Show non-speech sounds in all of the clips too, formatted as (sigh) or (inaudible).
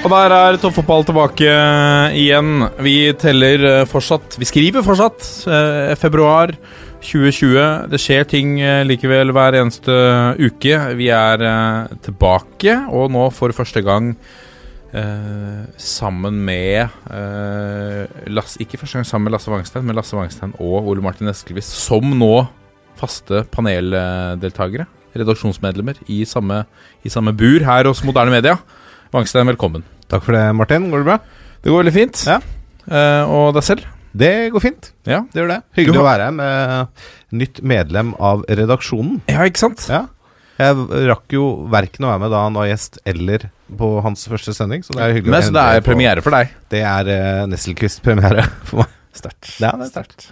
Og der er toppfotball tilbake igjen. Vi teller eh, fortsatt Vi skriver fortsatt eh, februar 2020. Det skjer ting eh, likevel hver eneste uke. Vi er tilbake, og nå for første gang eh, sammen med eh, Lasse, Ikke første gang sammen med Lasse Wangstein, men Lasse Wangstein og Ole Martin Eskelvis som nå faste paneldeltakere. Redaksjonsmedlemmer i samme, i samme bur her hos Moderne Media. Wangstein, velkommen. Takk for det, Martin. Går det bra? Det går veldig fint. Ja. Eh, og deg selv? Det går fint. Ja. Det gjør det. Hyggelig Du å være her med nytt medlem av redaksjonen. ja, ikke sant? Ja. Jeg rakk jo verken å være med da han var gjest, eller på hans første sending. Så det er hyggelig Men så det er premiere for deg. Det er uh, Nesselquist-premiere (laughs) for meg. Sterkt. Ja, det er sterkt.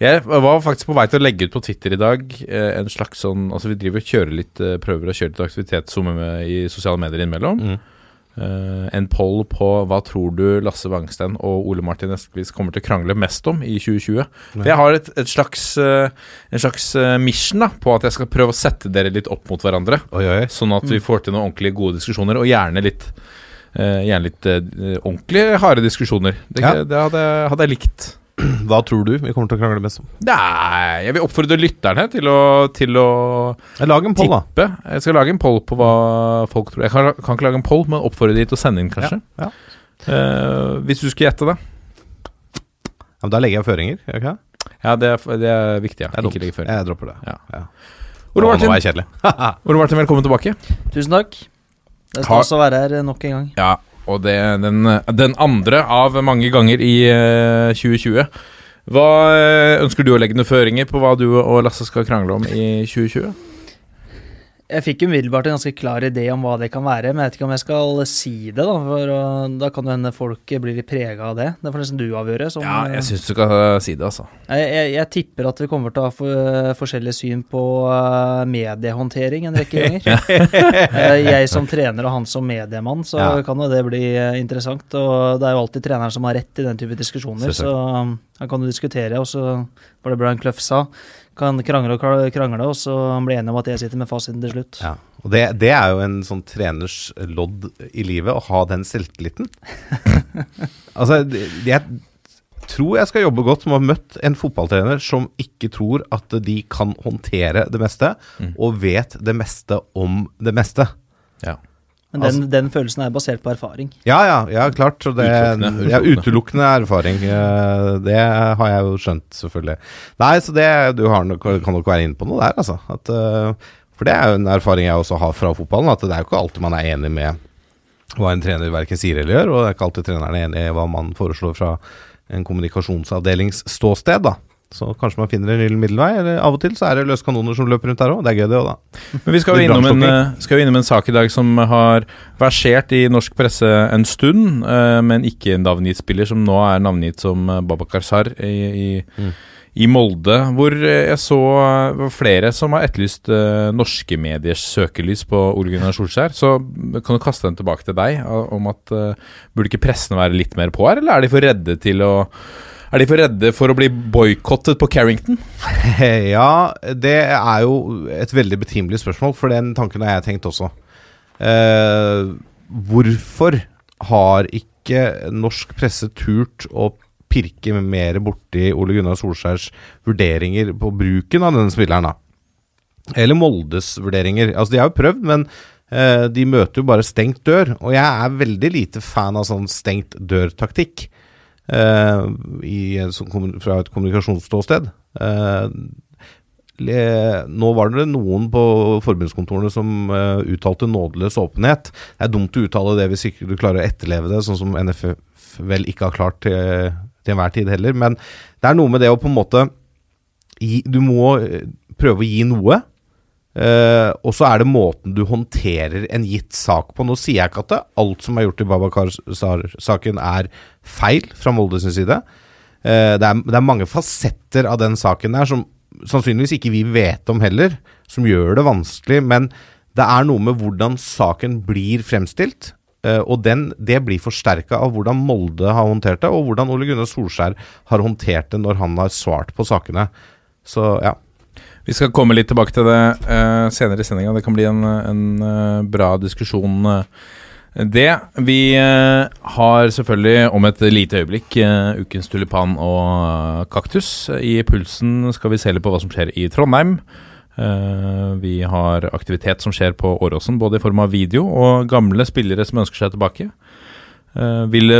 Jeg var faktisk på vei til å legge ut på Twitter i dag eh, en slags sånn Altså, vi driver og kjører litt eh, prøver å kjøre litt aktivitet som med i sosiale medier innimellom. Mm. Eh, en poll på hva tror du Lasse Wangsten og Ole Martin Eskvis kommer til å krangle mest om i 2020. For jeg har et, et slags, eh, en slags eh, mission da på at jeg skal prøve å sette dere litt opp mot hverandre. Oi, oi. Sånn at vi får til noen ordentlig gode diskusjoner, og gjerne litt Gjerne litt ordentlig harde diskusjoner. Det, Ja. det hadde, hadde jeg likt. (clears throat) Hva tror du vi kommer til å krangle mest om? Nei, jeg vil oppfordre lytterne til å, til å Lag en poll, da. Jeg skal lage en poll på hva folk tror. Jeg kan, kan ikke lage en poll, men oppfordre de til å sende inn, kanskje. Ja, Eh, hvis du skulle gjette det. Ja, men da legger jeg føringer. gjør jeg ikke det? Ja, det er, det er viktig. ja er. Ikke legge føringer. Jeg dropper det. Ja. Ja. Ole Martin, jeg kjedelig. (laughs) Ole Martin, velkommen tilbake. Tusen takk. Det er også stas å være her nok en gang. Ja, og det den, den andre av mange ganger i eh, 2020. Hva eh, Ønsker du å legge noen føringer på hva du og Lasse skal krangle om i 2020? Jeg fikk umiddelbart en ganske klar idé om hva det kan være, men jeg vet ikke om jeg skal si det, da. For uh, da kan jo hende folk blir litt prega av det. Det får nesten du avgjøre. Som, Ja, jeg syns du skal si det, altså. jeg, jeg, jeg tipper at vi kommer til å ha for, forskjellig syn på mediehåndtering en rekke ganger. (laughs) Eh, jeg som trener og han som mediemann, så Ja. kan jo det bli eh, interessant. Og det er jo alltid treneren som har rett i den type diskusjoner, så um, kan jo diskutere, og så var det Brian Clough sa. Kan krangle og kra- krangle, og så bli enige om at jeg sitter med fasiten til slutt. Ja. Og det, det er jo en sånn treners lodd i livet, å ha den selvtilliten. (laughs) altså, jeg tror jeg skal jobbe godt med å ha møtt en fotballtrener som ikke tror at de kan håndtere det meste, og vet det meste om det meste. Ja. Men den, den følelsen er basert på erfaring. Ja, ja, ja klart. Så det, Utelukkende, ja, utelukkende. erfaring. eh, Det har jeg jo skjønt, selvfølgelig. Nei, så det Du har nok, kan nok være inne på noe der, altså. At, eh, for det er jo en erfaring jeg også har fra fotballen, at det er jo ikke alltid man er enig med hva en trener verken sier eller gjør, og det er ikke alltid treneren er enig i hva man foreslår fra en kommunikasjonsavdelings ståsted, da. Så kanskje man finner en gyllen middelvei, eller av og til så er det løse kanoner som løper rundt der òg. Det er gøy, det òg, da. Men vi skal jo innom en, eh, skal innom en sak i dag som har versert i norsk presse en stund, eh, men ikke en navngitt spiller, som nå er navngitt som eh, Babakar Sar i, i, Mm. i Molde. Hvor jeg så flere som har etterlyst norske mediers søkelys på Ole Gunnar Solskjær. Så kan du kaste den tilbake til deg, om at burde ikke pressen være litt mer på her, eller er de for redde til å er de for redde for å bli boikottet på Carrington? (laughs) Ja, det er jo et veldig betimelig spørsmål, for den tanken har jeg tenkt også. Eh, hvorfor har ikke norsk presse turt å pirke mer borti Ole Gunnar Solskjærs vurderinger på bruken av denne spilleren, da? Eller Moldes vurderinger. Altså, de har jo prøvd, men eh, de møter jo bare stengt dør. Og jeg er veldig lite fan av sånn stengt dør-taktikk. Eh, i, sånn fra et kommunikasjonsståsted. Eh, nå var det noen på forbundskontorene som eh, uttalte nådeløs åpenhet. Det er dumt å uttale det hvis ikke du klarer å etterleve det, sånn som NFF vel ikke har klart til enhver tid heller. Men det er noe med det å på en måte gi, du må eh, prøve å gi noe. Eh, og så er det måten du håndterer en gitt sak på. Nå sier jeg ikke at det, alt som er gjort i Babakar-saken er feil fra Molde sin side. Uh, det, er, det er mange fasetter av den saken der som sannsynligvis ikke vi vet om heller, som gjør det vanskelig. Men det er noe med hvordan saken blir fremstilt. Uh, og den, det blir forsterka av hvordan Molde har håndtert det, og hvordan Ole Gunnar Solskjær har håndtert det når han har svart på sakene. Så ja. Vi skal komme litt tilbake til det uh, senere i sendinga. Det kan bli en, en uh, bra diskusjon. eh, det. Vi har selvfølgelig om et lite øyeblikk ukens tulipan og kaktus. I pulsen skal vi se litt på hva som skjer i Trondheim. Vi har aktivitet som skjer på Åråsen, både i form av video og gamle spillere som ønsker seg tilbake. Eh, vil,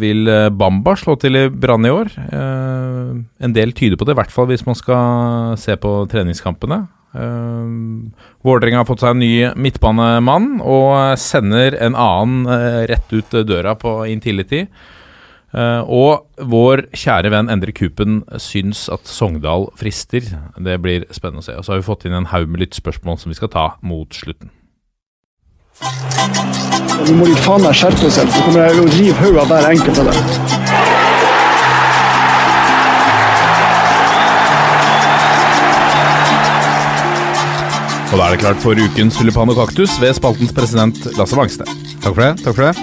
vil Bamba slå til i Brann i år? Eh, en del tyder på det, i hvert fall hvis man skal se på treningskampene. Uh, Vålerenga har fått seg en ny midtbanemann og sender en annen rett ut døra på Intility. Uh, og vår kjære venn Endre Kupen syns at Sogndal frister. Det blir spennende å se. Og så har vi fått inn en haug med lyttspørsmål som vi skal ta mot slutten. Nå må de faen meg skjerpe seg, så kommer jeg å rive hodet av hver enkelt av dem. Og da er det klart for ukens tulipan og kaktus ved spaltens president Lasse Bangsted Takk for det. takk for det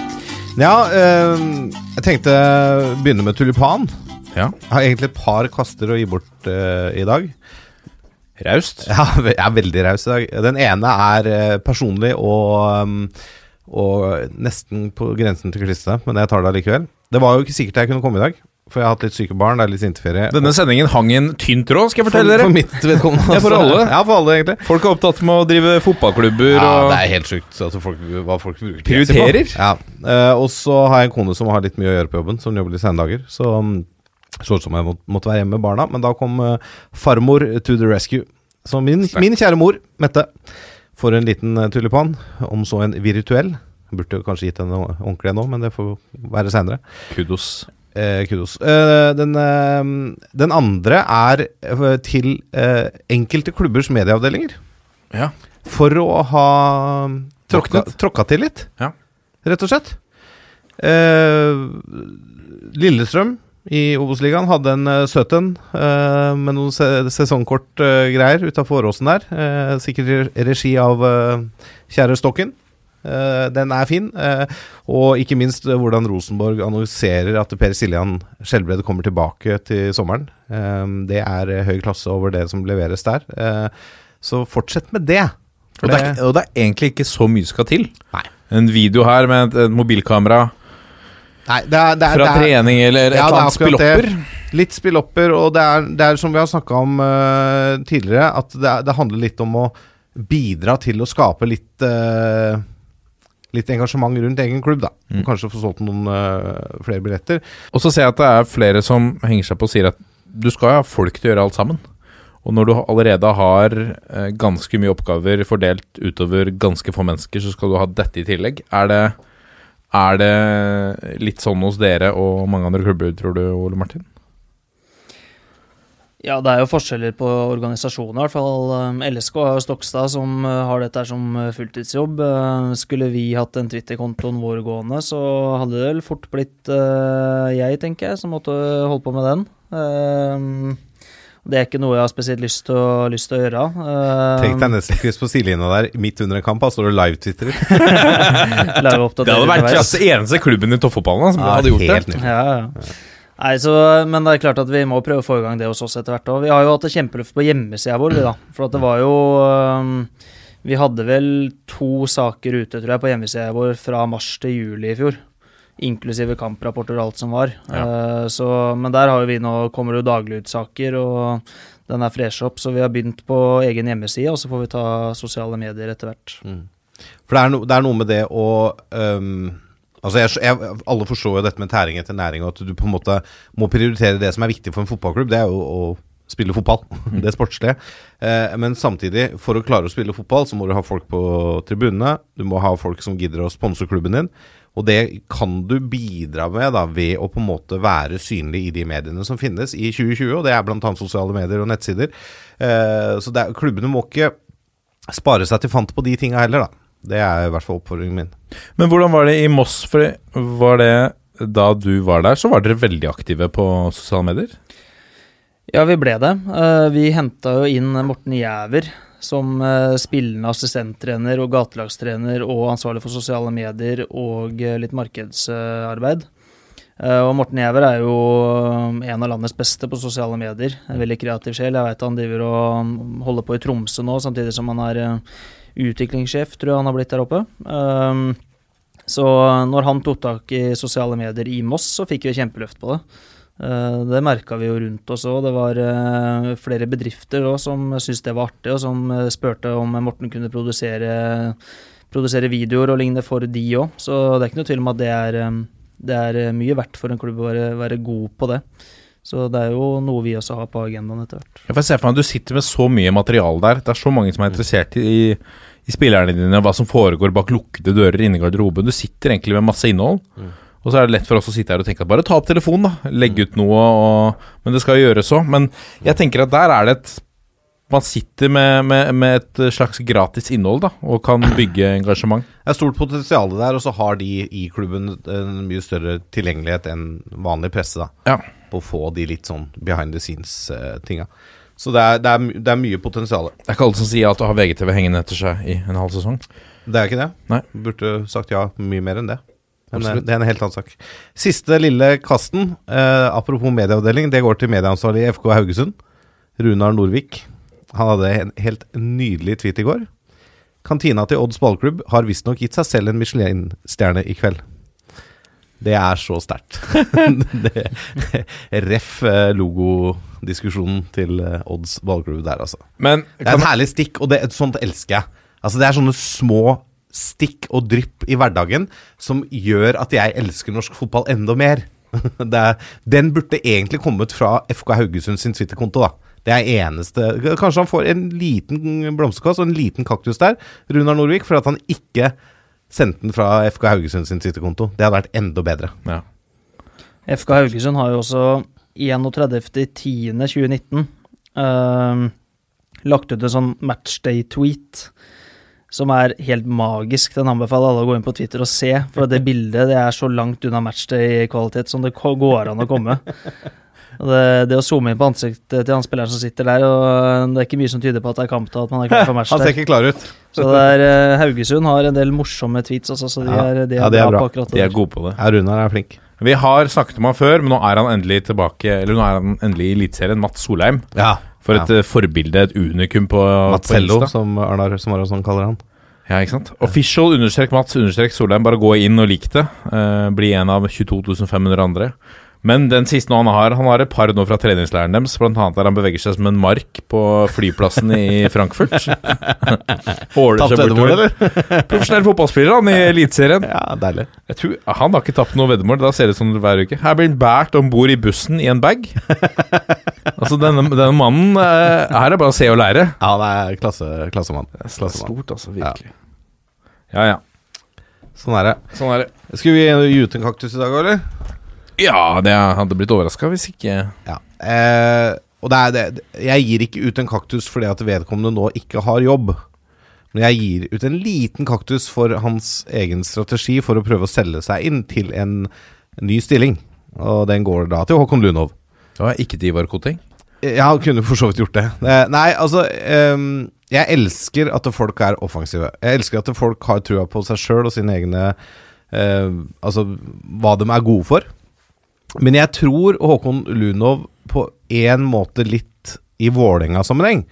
Ja, øh, jeg tenkte begynne med tulipan. Ja. Jeg har egentlig et par kaster å gi bort øh, i dag. Raust. Ja, (laughs) jeg er veldig raus i dag. Den ene er eh, personlig og, um, og nesten på grensen til klissete, men jeg tar det allikevel. Det var jo ikke sikkert jeg kunne komme i dag, for jeg har hatt litt syke barn. Det er litt sinteferie. Denne sendingen hang i en tynn tråd, skal jeg fortelle for, dere. for mitt vedkommende. (laughs) Ja, for altså. alle. Ja, for alle, egentlig. Folk er opptatt med å drive fotballklubber Ja, og det er helt sjukt altså folk, hva folk bruker Prioriterer. Ja. Eh, og så har jeg en kone som har litt mye å gjøre på jobben, som jobber litt sene dager. Så um, så ut som jeg måtte være hjemme med barna, men da kom eh, farmor to the rescue. Så min, min kjære mor, Mette, for en liten eh, tulipan, om så en virtuell. Burde kanskje gitt henne ordentlig nå, men det får være seinere. kudos. Eh, kudos. Eh, den, eh, den andre er eh, til enkelte klubbers medieavdelinger. Ja. For å ha tråkka, tråkka til litt, Ja. rett og slett. Eh, Lillestrøm i Obos-ligaen hadde en uh, søt en uh, med noen se sesongkortgreier uh, utafor Åråsen der. Uh, sikkert regi av eh, kjære Stokken. Eh, den er fin. eh, og ikke minst eh, hvordan Rosenborg annonserer at Per Siljan Skjelbred kommer tilbake til sommeren. Eh, det er eh, høy klasse over det som leveres der. Eh, så fortsett med det. Og det, er, og det er egentlig ikke så mye skal til. Nei. En video her med et, et mobilkamera Nei, det er, det er, fra det er, trening eller et Ja, annet spillopper. Litt spillopper, og det er, det som vi har snakka om uh, tidligere, at det, det handler litt om å bidra til å skape litt uh, Litt engasjement rundt egen klubb, da. Mm. Kanskje få solgt noen uh, flere billetter. Og så ser jeg at det er flere som henger seg på og sier at du skal ha folk til å gjøre alt sammen. Og når du allerede har uh, ganske mye oppgaver fordelt utover ganske få mennesker, så skal du ha dette i tillegg. Er det, er det litt sånn hos dere og mange andre klubber, tror du, Ole Martin? Ja, det er jo forskjeller på organisasjoner, i hvert fall. Um, LSK har Stokstad som uh, har dette som uh, fulltidsjobb. Uh, Skulle vi hatt den Twitter-kontoen vår gående, så hadde det vel fort blitt jeg, tenker jeg, som måtte holde på med den. Det er ikke noe jeg har spesielt lyst til å, lyst til å gjøre. Uh, Tenk deg nesten kryss på sidelinja der, midt under en kamp, da står (laughs) det live-twitterer. hadde vært klasse eneste klubben i toppfotballen som hadde gjort det. Ja, ja. Nei, så, men det er klart at vi må prøve å få i gang det hos oss etter hvert òg. Vi har jo hatt et kjempeløft på hjemmesida vår, vi da. For at det var jo um, Vi hadde vel to saker ute, tror jeg, på hjemmesida vår fra mars til juli i fjor. Inklusive kamprapporter og alt som var. Eh, så, men der har vi nå kommer det jo dagligutsaker, og den er fresh opp. Så vi har begynt på egen hjemmeside, og så får vi ta sosiale medier etter hvert. For det er, no, det er noe med det å um, Altså jeg, jeg, Alle forstår jo dette med tæring etter næring, og at du på en måte må prioritere det som er viktig for en fotballklubb. Det er jo å spille fotball. (laughs) det sportslige. Eh, men samtidig, for å klare å spille fotball, så må du ha folk på tribunene. Du må ha folk som gidder å sponse klubben din. Og det kan du bidra med da, ved å på en måte være synlig i de mediene som finnes i 2020, og det er bl.a. sosiale medier og nettsider. Eh, så det er, klubbene må ikke spare seg til fant på de tinga heller, da. Det er i hvert fall oppfordringen min. Men hvordan var det i Moss? For var det da du var der, så var dere veldig aktive på sosiale medier? Ja, vi ble det. Eh, Vi henta jo inn Morten Jæver som eh, spillende assistenttrener og gatelagstrener og ansvarlig for sosiale medier og eh, litt markedsarbeid. Eh, Og Morten Jæver er jo en av landets beste på sosiale medier. En veldig kreativ sjel. Jeg veit han driver og holder på i Tromsø nå, samtidig som han er utviklingssjef, tror jeg han har blitt der oppe. Um, så når han tok tak i sosiale medier i Moss, så fikk vi kjempeløft på det. Eh, det merka vi jo rundt oss òg. Det var eh, flere bedrifter også som syntes det var artig, og som eh, spurte om Morten kunne produsere, produsere videoer og lignende for de òg. Så det er ikke noe tvil om at det er, det er mye verdt for en klubb å være, være god på det. Så det er jo noe vi også har på agendaen etter hvert. Jeg får se for meg at du sitter med så mye materiale der. Det er så mange som er interessert i, i spillerne dine, hva som foregår bak lukkede dører inne i garderoben. Du sitter egentlig med masse innhold. Og så er det lett for oss å sitte her og tenke at bare ta opp telefonen, da. Legge ut noe, og, men det skal gjøres òg. Men jeg tenker at der er det et Man sitter med, med, med et slags gratis innhold, da, og kan bygge engasjement. Det er stort potensial der, og så har de i klubben en mye større tilgjengelighet enn vanlig presse, da. Ja. På å få de litt sånn behind the scenes-tinga. Så det er, det, er, det er mye potensial. Det er ikke alle som sier at å ha VGTV hengende etter seg i en halv sesong. Det er ikke det. Nei. Burde sagt ja mye mer enn det. Men Absolutt. det er en helt annen sak. Siste lille kasten, eh, apropos medieavdeling, det går til medieansvarlig i FK Haugesund. Runar Norvik. Han hadde en helt nydelig tweet i går. Kantina til Odds ballklubb har visstnok gitt seg selv en Michelin-stjerne i kveld. Det er så sterkt. (laughs) (laughs) Ref eh, logodiskusjonen til eh, Odds ballklubb der, altså. Men Det er en herlig stikk, og det, sånt elsker jeg. Altså Det er sånne små stikk og drypp i hverdagen som gjør at jeg elsker norsk fotball enda mer. (laughs) Det er, den burde egentlig kommet fra FK Haugesund sin Twitter-konto, da. Det er eneste Kanskje han får en liten blomsterkvast og en liten kaktus der, Runar Norvik, for at han ikke sendte den fra FK Haugesund sin Twitter-konto. Det hadde vært enda bedre. ja. FK Haugesund har jo også 31.10.2019 uh, lagt ut en sånn matchday-tweet som er helt magisk. Den anbefaler alle å gå inn på Twitter og se, for det bildet det er så langt unna matchday-kvalitet som det går an å komme. Og Det, det å zoome inn på ansiktet til han spilleren som sitter der, og det er ikke mye som tyder på at det er kampdag at man er klar for (laughs) match Han ser ikke klar ut. Så det er, eh, Haugesund har en del morsomme tweets også, så de Ja. er, de er, Ja, de er bra, bra. De er gode på det. Ja, Runar er flink. Vi har snakket om han før, men nå er han endelig tilbake Eller nå er han endelig i Eliteserien. Mats Solheim. Ja. For et ja. forbilde, et unikum på, på Matzello, Insta. som Arnar Samarazon kaller han. Ja, ikke sant? Official understrek Mats understrek Solheim. Bare gå inn og lik det. Uh, bli en av 22 500 andre. Men den siste nå han har Han har et par nå fra treningsleiren deres, annet der han beveger seg som en mark på flyplassen i (laughs) Frankfurt. (laughs) Tapt veddemål, eller? (laughs) Profesjonell fotballspiller, han, i Eliteserien. Ja, deilig. Tror, Han har ikke tapt noe veddemål. Da ser det ut som hver uke. Her blir han båret om bord i bussen i en bag. altså, denne, denne mannen eh, Her er det bare å se og lære. Ja, han er klasse, klassemann. Klassemann. stort, altså. Virkelig. Ja, ja. Sånn er det. Sånn er det. Skulle vi gi ut en kaktus i dag, eller? Ja, det hadde blitt overraska hvis ikke Ja. Eh, og det er det Jeg gir ikke ut en kaktus fordi at vedkommende nå ikke har jobb. Men jeg gir ut en liten kaktus for hans egen strategi for å prøve å selge seg inn til en ny stilling. Og den går da til Håkon Lunov. Det var ikke til Ivar Koting. Ja, kunne for så vidt gjort det. Eh, Nei, altså ehm, Jeg elsker at folk er offensive. Jeg elsker at folk har trua på seg sjøl og sine egne eh, Altså hva de er gode for. Men jeg tror Håkon Lunov på en måte litt i Vålerenga-sammenheng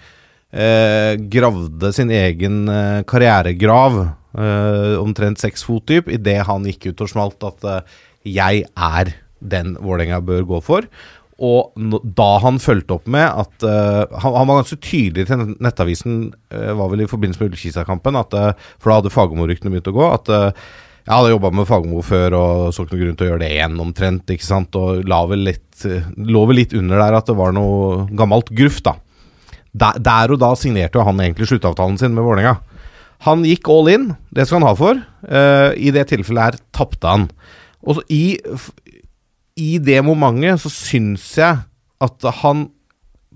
eh, gravde sin egen eh, karrieregrav eh, omtrent seks fot dyp idet han gikk ut og smalt at eh, jeg er den Vålerenga bør gå for. Og da han fulgte opp med at uh, han, han var ganske tydelig til Nettavisen, uh, var vel i forbindelse med Ullkisa-kampen, eh, for da hadde Fagermo-ryktene begynt å gå, at Jeg hadde jobba med Fagermo før og så ikke noe grunn til å gjøre det igjen omtrent. ikke sant? Og la vel litt, lå vel litt under der at det var noe gammelt gruff, da. Der, der og da signerte jo han egentlig sluttavtalen sin med Vålerenga. Han gikk all in, det skal han ha for. Uh, I det tilfellet her tapte han. Og i, i det momentet så syns jeg at han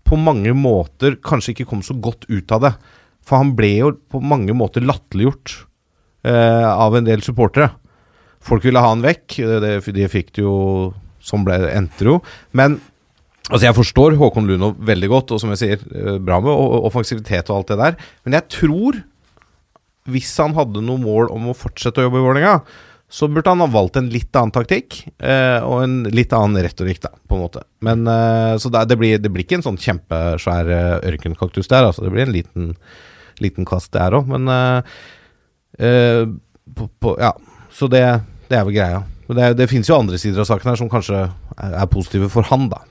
på mange måter kanskje ikke kom så godt ut av det. For han ble jo på mange måter latterliggjort eh, av en del supportere. Folk ville ha han vekk, det, det fikk det jo Sånn ble, endte jo. Men altså jeg forstår Håkon Luno veldig godt, og som jeg sier, eh, bra med offensivitet og alt det der. Men jeg tror, hvis han hadde noe mål om å fortsette å jobbe i Vålerenga, så burde han ha valgt en litt annen taktikk eh, og en litt annen retorikk, da, på en måte. Men eh, Så det, det, blir, det blir ikke en sånn kjempesvær eh, ørkenkaktus der, altså. Det blir en liten, liten kast der òg, men eh, eh, på, på, Ja. Så det, det er vel greia. Men det, det finnes jo andre sider av saken her som kanskje er, er positive for han, da.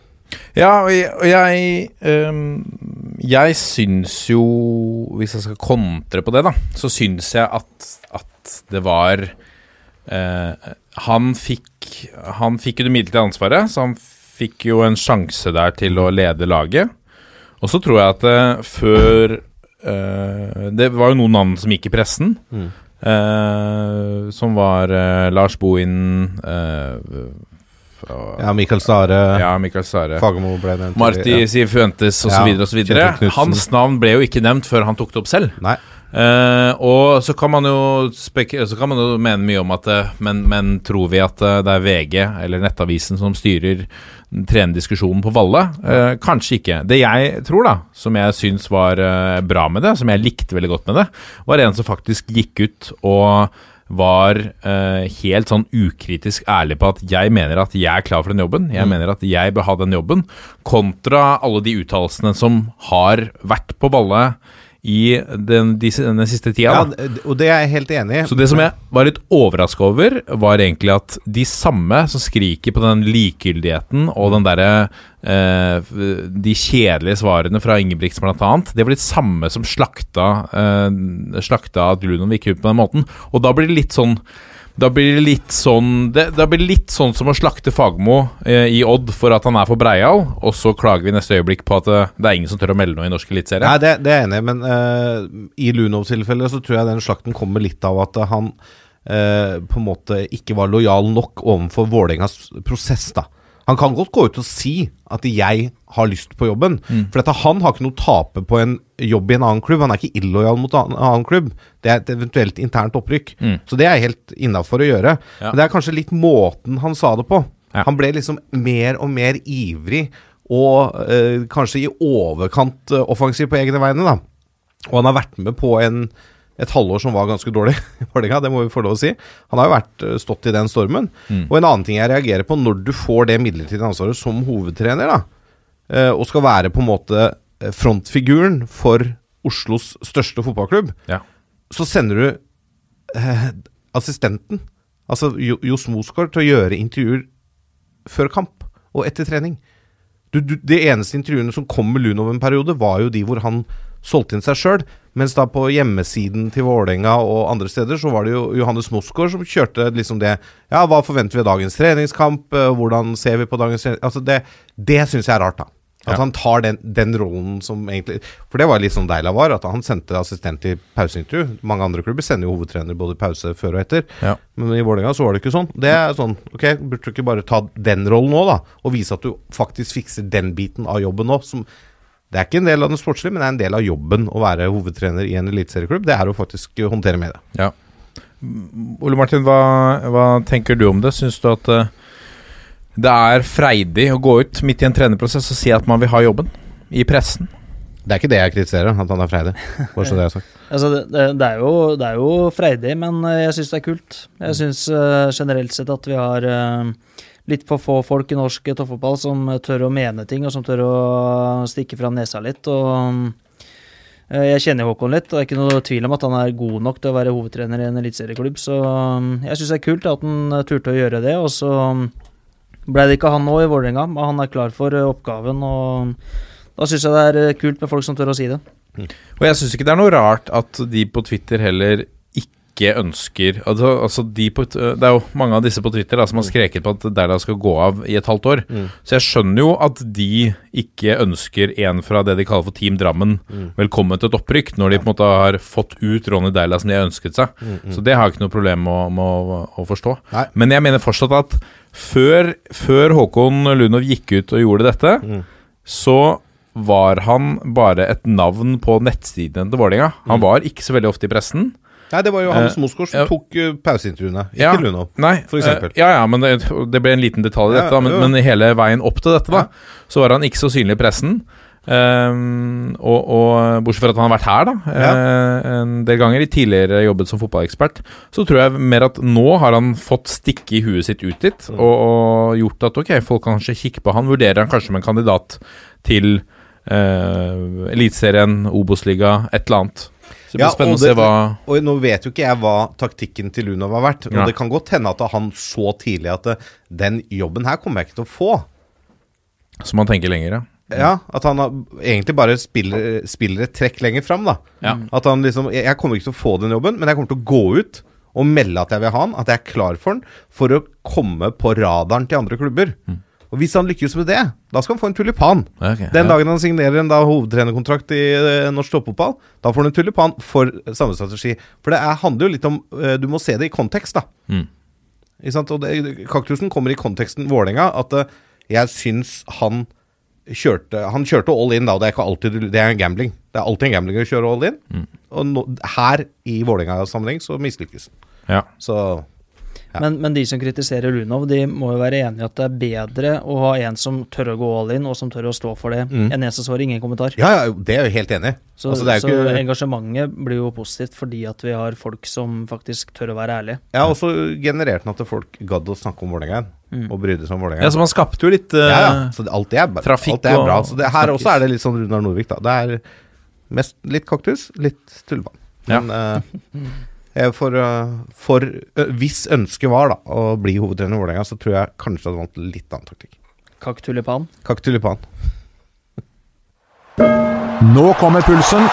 Ja, og jeg, jeg, ehm, jeg syns jo Hvis jeg skal kontre på det, da, så syns jeg at, at det var eh, Han fikk Han fikk jo det midlertidige ansvaret, så han fikk jo en sjanse der til å lede laget. Og så tror jeg at eh, før Det var jo noen navn som gikk i pressen. Mm. Uh, som var uh, Lars Bohin uh, Ja, Mikael Stare, ja, Mikael Stare. Fagermo ble nevnt. Marti Ja. Sifuentes osv. Ja, videre. Hans navn ble jo ikke nevnt før han tok det opp selv. Nei. Eh, og så kan man jo Så kan man jo mene mye om at eh, men, men tror vi at eh, det er VG eller Nettavisen som styrer trenerdiskusjonen på Valle? Uh, kanskje ikke. Det jeg tror, da, som jeg syns var uh, bra med det, som jeg likte veldig godt med det, var en som faktisk gikk ut og var helt sånn ukritisk ærlig på at jeg mener at jeg er klar for den jobben. Jeg mener at jeg bør ha den jobben. Kontra alle de uttalelsene som har vært på Valle i den, den siste tida. Ja, da. og det er jeg helt enig i. Så det som jeg var litt overraska over, var egentlig at de samme som skriker på den likegyldigheten og den derre eh, De kjedelige svarene fra Ingebrigtsen blant annet, det var de samme som slakta eh, Slakta at Lunon gikk ut på den måten. Og da blir det litt sånn da blir det litt sånn det, Da blir det litt sånn som å slakte Fagmo eh, i Odd for at han er for breial, og så klager vi neste øyeblikk på at eh, det er ingen som tør å melde noe i norsk eliteserie. Nei, det, det er jeg enig i, men eh, i Lunovs tilfelle så tror jeg den slakten kommer litt av at han eh, på en måte ikke var lojal nok overfor Vålerengas prosess, da. Han kan godt gå ut og si at 'jeg har lyst på jobben', for dette, han har ikke noe å tape på en jobb i en annen klubb. Han er ikke illojal mot en annen klubb. Det er et eventuelt internt opprykk. Mm. Så det er helt innafor å gjøre. Ja. Men det er kanskje litt måten han sa det på. Ja. Han ble liksom mer og mer ivrig, og eh, kanskje i overkant eh, offensiv på egne vegne, da. Og han har vært med på en, et halvår som var ganske dårlig (laughs) det må vi få lov å si. Han har jo vært, eh, stått i den stormen. Og en annen ting jeg reagerer på, når du får det midlertidige ansvaret som hovedtrener, da, eh, og skal være på en måte eh, frontfiguren for Oslos største fotballklubb, Ja. så sender du eh, assistenten, altså Jo- Johs Mosgaard, til å gjøre intervjuer før kamp og etter trening. Du, du, de eneste intervjuene som kom med Lunov en periode, var jo de hvor han solgte inn seg sjøl. Mens da på hjemmesiden til Vålerenga og andre steder, så var det jo Johannes Mosgaard som kjørte liksom det Ja, hva forventer vi av dagens treningskamp? Eh, Hvordan ser vi på dagens trening... Altså, det, det syns jeg er rart, da. At Ja. han tar den, den rollen som egentlig For det var litt sånn Deila var, at han sendte assistent i pauseintervju. Mange andre klubber sender jo hovedtrener både i pause før og etter. Ja. Men i Vålerenga så var det ikke sånn. Det er sånn, ok, Burde du ikke bare ta den rollen nå, da? Og vise at du faktisk fikser den biten av jobben nå? Som, det er ikke en del av den sportslige, men det er en del av jobben å være hovedtrener i en eliteserieklubb. Det er å faktisk håndtere med det. Ja. Ole Martin, hva, hva tenker du om det? Syns du at eh, det er freidig å gå ut midt i en trenerprosess og si at man vil ha jobben i pressen? Det er ikke det jeg kritiserer, at han er freidig. Bare så det er sagt. (laughs) Altså, det, det, er jo, det er jo freidig, men eh, jeg syns det er kult. Jeg syns eh, generelt sett at vi har eh, litt for få folk i norsk toppfotball som tør å mene ting, og som tør å stikke fram nesa litt. Og eh, jeg kjenner Håkon litt, og det er ikke noe tvil om at han er god nok til å være hovedtrener i en eliteserieklubb. Så eh, jeg syns det er kult at han eh, turte å gjøre det. Og så ble det ikke han nå i Vålerenga, men han er klar for oppgaven. og da syns jeg det er kult med folk som tør å si det. Og jeg syns ikke det er noe rart at de på Twitter heller ikke ønsker altså, altså de på, Det er jo mange av disse på Twitter da, som har skreket på at Deila skal gå av i et halvt år. Så jeg skjønner jo at de ikke ønsker en fra det de kaller for Team Drammen velkommen til et opprykk, når de på en måte har fått ut Ronny Deila som de har ønsket seg. Så det har jeg ikke noe problem med, med å, å forstå. Nei. Men jeg mener fortsatt at før, før Håkon Lunov gikk ut og gjorde dette, så var han bare et navn på nettsidene til Vålerenga. Han var ikke så veldig ofte i pressen. Nei, det var jo Hans Eh, Mosgaard som tok uh, pauseintervjuene, ikke Ja. Lunov. f.eks. Eh, ja, ja, men det, det ble en liten detalj i dette. da, men, men hele veien opp til dette, da, så var han ikke så synlig i pressen. Um, og, og bortsett fra at han har vært her da ja. en del ganger, i tidligere jobbet som fotballekspert, så tror jeg mer at nå har han fått stikke i huet sitt ut dit, Mm. og, og gjort at ok, folk kan kanskje kikke på han. Vurderer han kanskje som en kandidat til uh, Eliteserien, Obos-liga, et eller annet. Så det blir Ja, spennende å se hva Og nå vet jo ikke jeg hva taktikken til Lunov har vært. Og Ja. det kan godt hende at han så tidlig at eh, den jobben her kommer jeg ikke til å få. Som man tenker lenger, ja. Ja, At han egentlig bare spiller, spiller et trekk lenger fram. da Ja. At han liksom Jeg kommer ikke til å få den jobben, men jeg kommer til å gå ut og melde at jeg vil ha den, at jeg er klar for den, for å komme på radaren til andre klubber. Og hvis han lykkes med det, da skal han få en tulipan. Okay, Den dagen han signerer en da hovedtrenerkontrakt i uh, norsk toppfotball, da får han en tulipan for samme strategi. For det er, handler jo litt om uh, Du må se det i kontekst, da. Mm. Og det, Kaktusen kommer i konteksten Vålerenga. At uh, jeg syns han kjørte Han kjørte all in, da. Det er ikke alltid Det er en gambling. Det er alltid en gambling å kjøre all in. Mm. Og no, her i Vålerenga-sammenheng så mislykkes han. Ja. Så Ja. Men, men de som kritiserer Lunov, de må jo være enig i at det er bedre å ha en som tør å gå all in, og som tør å stå for det, Mm. enn en som svarer ingen kommentar. Ja, ja, det er jo helt enig. Så, Altså, det er så ikke engasjementet blir jo positivt fordi at vi har folk som faktisk tør å være ærlige. Ja, og så genererte den at folk gadd å snakke om Vålerenga igjen. Mm. Og brydde seg om Vålerenga. Ja, så man skapte jo litt eh, Ja, ja. Så alt det er, trafikk alt det er bra. og Så det, her også er det litt sånn Runar Norvik, da. Det er mest litt kaktus, litt tullevann. Men eh, eh, (laughs) for, eh, for eh, hvis ønsket var da å bli hovedtrener i Vålerenga, så tror jeg kanskje hadde valgt litt annen taktikk. Kakk tulipan. Kakk tulipan. (laughs) Nå kommer pulsen.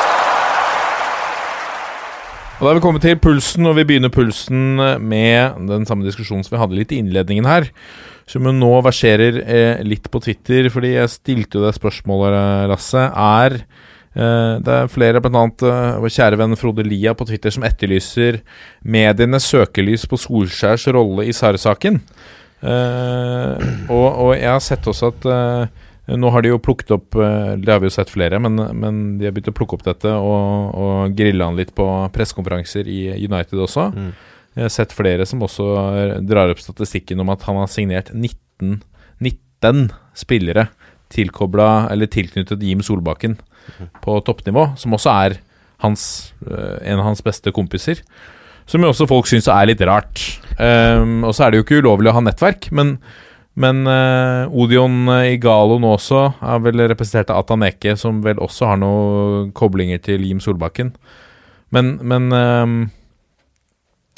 Og Da er vi kommet til pulsen, og vi begynner pulsen med den samme diskusjonen som vi hadde litt i innledningen her. Som jo nå verserer eh, litt på Twitter, fordi jeg stilte jo det spørsmålet, Rasse. Lasse. Er eh, Det er flere, annet eh, vår kjære venn Frode Lia på Twitter, som etterlyser medienes søkelys på Solskjærs rolle i SAR-saken. Eh, og, og jeg har sett også at eh, nå har de jo plukket opp eh, Det har vi jo sett flere, men, men de har begynt å plukke opp dette og, og grille han litt på pressekonferanser i United også. Mm. Jeg har sett flere som også eh, drar opp statistikken om at han har signert 19, 19 spillere tilkobla eller tilknyttet Jim Solbakken på toppnivå, som også er hans, eh, en av hans beste kompiser. Som jo også folk syns er litt rart. Um, og så er det jo ikke ulovlig å ha nettverk, men men uh, Odion Igalo nå også er vel representert av Ataneke, som vel også har noen koblinger til Jim Solbakken. Men, men um,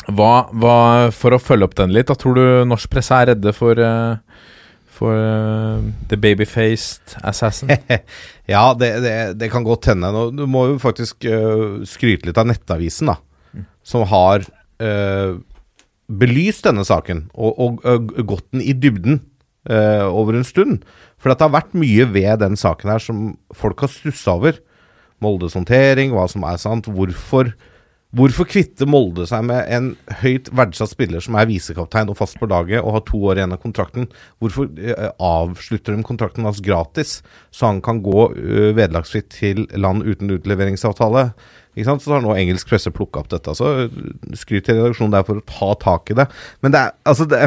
hva, hva For å følge opp den litt, da tror du norsk presse er redde for eh, For uh, the babyfaced assassin? (laughs) Ja, det, det, det kan godt hende. Du må jo faktisk uh, skryte litt av Nettavisen, da. Som har uh, belyst denne saken og, og, gått den i dybden over en stund. For det har vært mye ved den saken her som folk har stussa over. Moldes håndtering, hva som er sant. Hvorfor, hvorfor kvitter Molde seg med en høyt verdsatt spiller som er visekaptein og fast på laget og har to år igjen av kontrakten? Hvorfor øh, avslutter de kontrakten hans gratis, så han kan gå øh, vederlagsfritt til land uten utleveringsavtale? Ikke sant? Så har nå engelsk presse plukka opp dette. Så øh, skryt til redaksjonen der for å ta tak i det. Men det er altså det,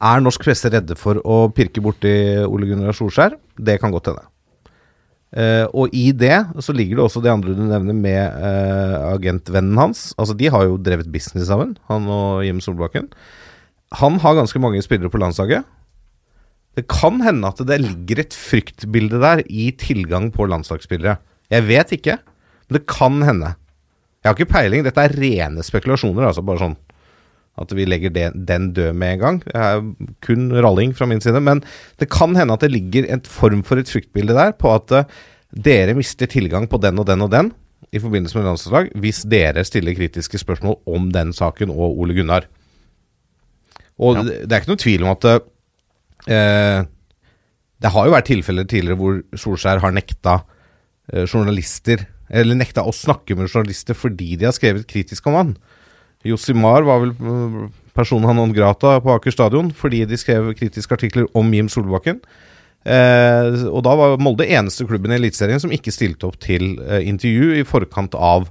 Er norsk presse redde for å pirke borti Ole Gunnar Solskjær? Det kan godt hende. Eh, og i det så ligger det også de andre du nevner med uh, agentvennen hans. Altså De har jo drevet business sammen, han og Jim Solbakken. Han har ganske mange spillere på landslaget. Det kan hende at det ligger et fryktbilde der i tilgang på landslagsspillere. Jeg vet ikke, men det kan hende. Jeg har ikke peiling, dette er rene spekulasjoner, altså bare sånn at vi legger det, den død med en gang. Det er kun ralling fra min side. Men det kan hende at det ligger en form for et fryktbilde der på at eh, dere mister tilgang på den og den og den. i forbindelse med landslag hvis dere stiller kritiske spørsmål om den saken og Ole Gunnar. Og Ja. det, det er ikke noe tvil om at eh, Det har jo vært tilfeller tidligere hvor Solskjær har nekta eh, journalister Eller nekta å snakke med journalister fordi de har skrevet kritisk om han. Josimar var vel personen han non grata på Aker stadion fordi de skrev kritiske artikler om Jim Solbakken. Eh, og da var Molde eneste klubben i Eliteserien som ikke stilte opp til eh, intervju i forkant av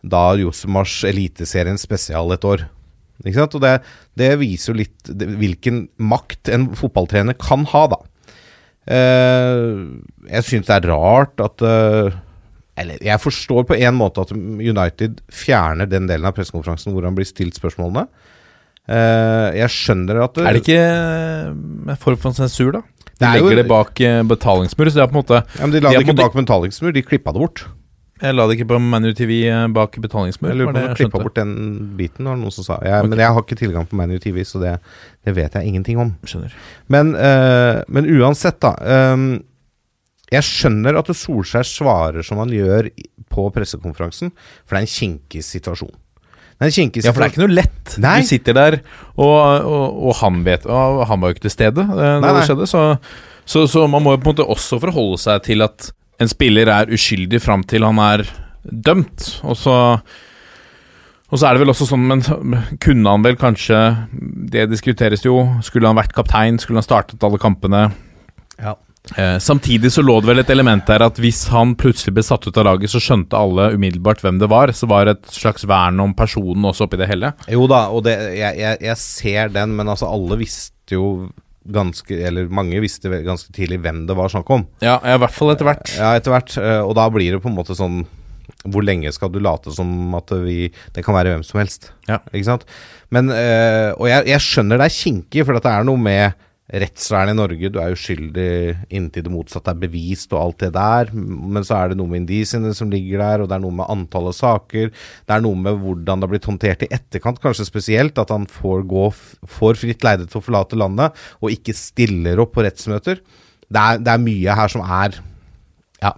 da Josemars Eliteserien spesial et år. Ikke sant? Og det, det viser jo litt det, hvilken makt en fotballtrener kan ha, da. Eh, jeg syns det er rart at eh, Eller jeg forstår på en måte at United fjerner den delen av pressekonferansen hvor han blir stilt spørsmålene. Eh, jeg skjønner at Er det ikke eh, en form for sensur, da? De Det legger jo- det bak eh, betalingsmur, så det er på en måte ja, men De la det ikke bak betalingsmur, de klippa det bort. Jeg la det ikke på Manu TV bak betalingsmur. Jeg lurer på det om de klippa bort den biten, var det noen som sa. Jeg, okay. Men jeg har ikke tilgang på Manu TV, så det, det vet jeg ingenting om. Skjønner. Men, uh, men uansett, da. ehm, jeg skjønner at Solskjær svarer som han gjør på pressekonferansen, for det er en kinkig situasjon. Det en kinkig Ja, for det er ikke noe lett. Nei. Du sitter der, og, og, og han vet Og han var jo ikke til stede eh, da nei. det skjedde, så, så, så man må jo på en måte også forholde seg til at en spiller er uskyldig fram til han er dømt. Og så og så er det vel også sånn, men kunne han vel kanskje Det diskuteres jo. Skulle han vært kaptein? Skulle han startet alle kampene? Ja. Eh, samtidig så lå det vel et element der at hvis han plutselig ble satt ut av laget, så skjønte alle umiddelbart hvem det var. Så var det et slags vern om personen også oppi det hele. Jo da, og det, jeg, jeg, jeg ser den, men altså alle visste jo ganske Eller mange visste ganske tidlig hvem det var snakk om. Ja, i hvert fall etter hvert. Ja, etter hvert. eh, Og da blir det på en måte sånn Hvor lenge skal du late som at vi Det kan være hvem som helst. Ja. Ikke sant? Men eh, Og jeg, jeg skjønner det er kinkig, for at det er noe med rettsvernet i Norge. Du er uskyldig inntil det motsatte er bevist og alt det der. Men så er det noe med indisiene som ligger der, og det er noe med antallet saker. Det er noe med hvordan det har blitt håndtert i etterkant, kanskje spesielt. At han får, gå, får fritt leide til å forlate landet, og ikke stiller opp på rettsmøter. Det er, det er mye her som er Ja.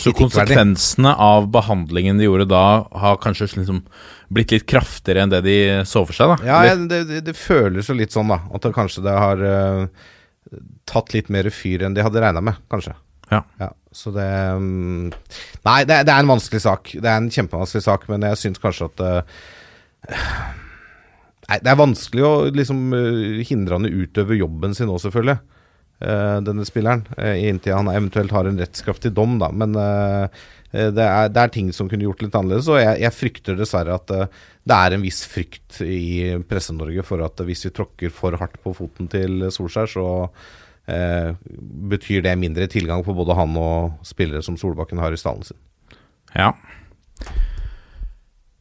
Så konsekvensene av behandlingen de gjorde da, har kanskje liksom blitt litt kraftigere enn det de så for seg, da? Ja, det, det, det føles jo litt sånn, da. At det kanskje det har uh, tatt litt mer fyr enn de hadde regna med, kanskje. Ja. så det um, Nei, det, det er en vanskelig sak. Det er en kjempevanskelig sak, men jeg syns kanskje at uh, Nei, det er vanskelig å liksom eh, hindre han i å utøve jobben sin òg, selvfølgelig. Eh, denne spilleren. Uh, inntil han eventuelt har en rettskraftig dom, da. Men eh, eh, det, er, det er ting som kunne gjort litt annerledes. Og jeg, jeg frykter dessverre at uh, det er en viss frykt i Presse-Norge for at hvis vi tråkker for hardt på foten til Solskjær, så uh, betyr det mindre tilgang for både han og spillere som Solbakken har i stallen sin. Ja.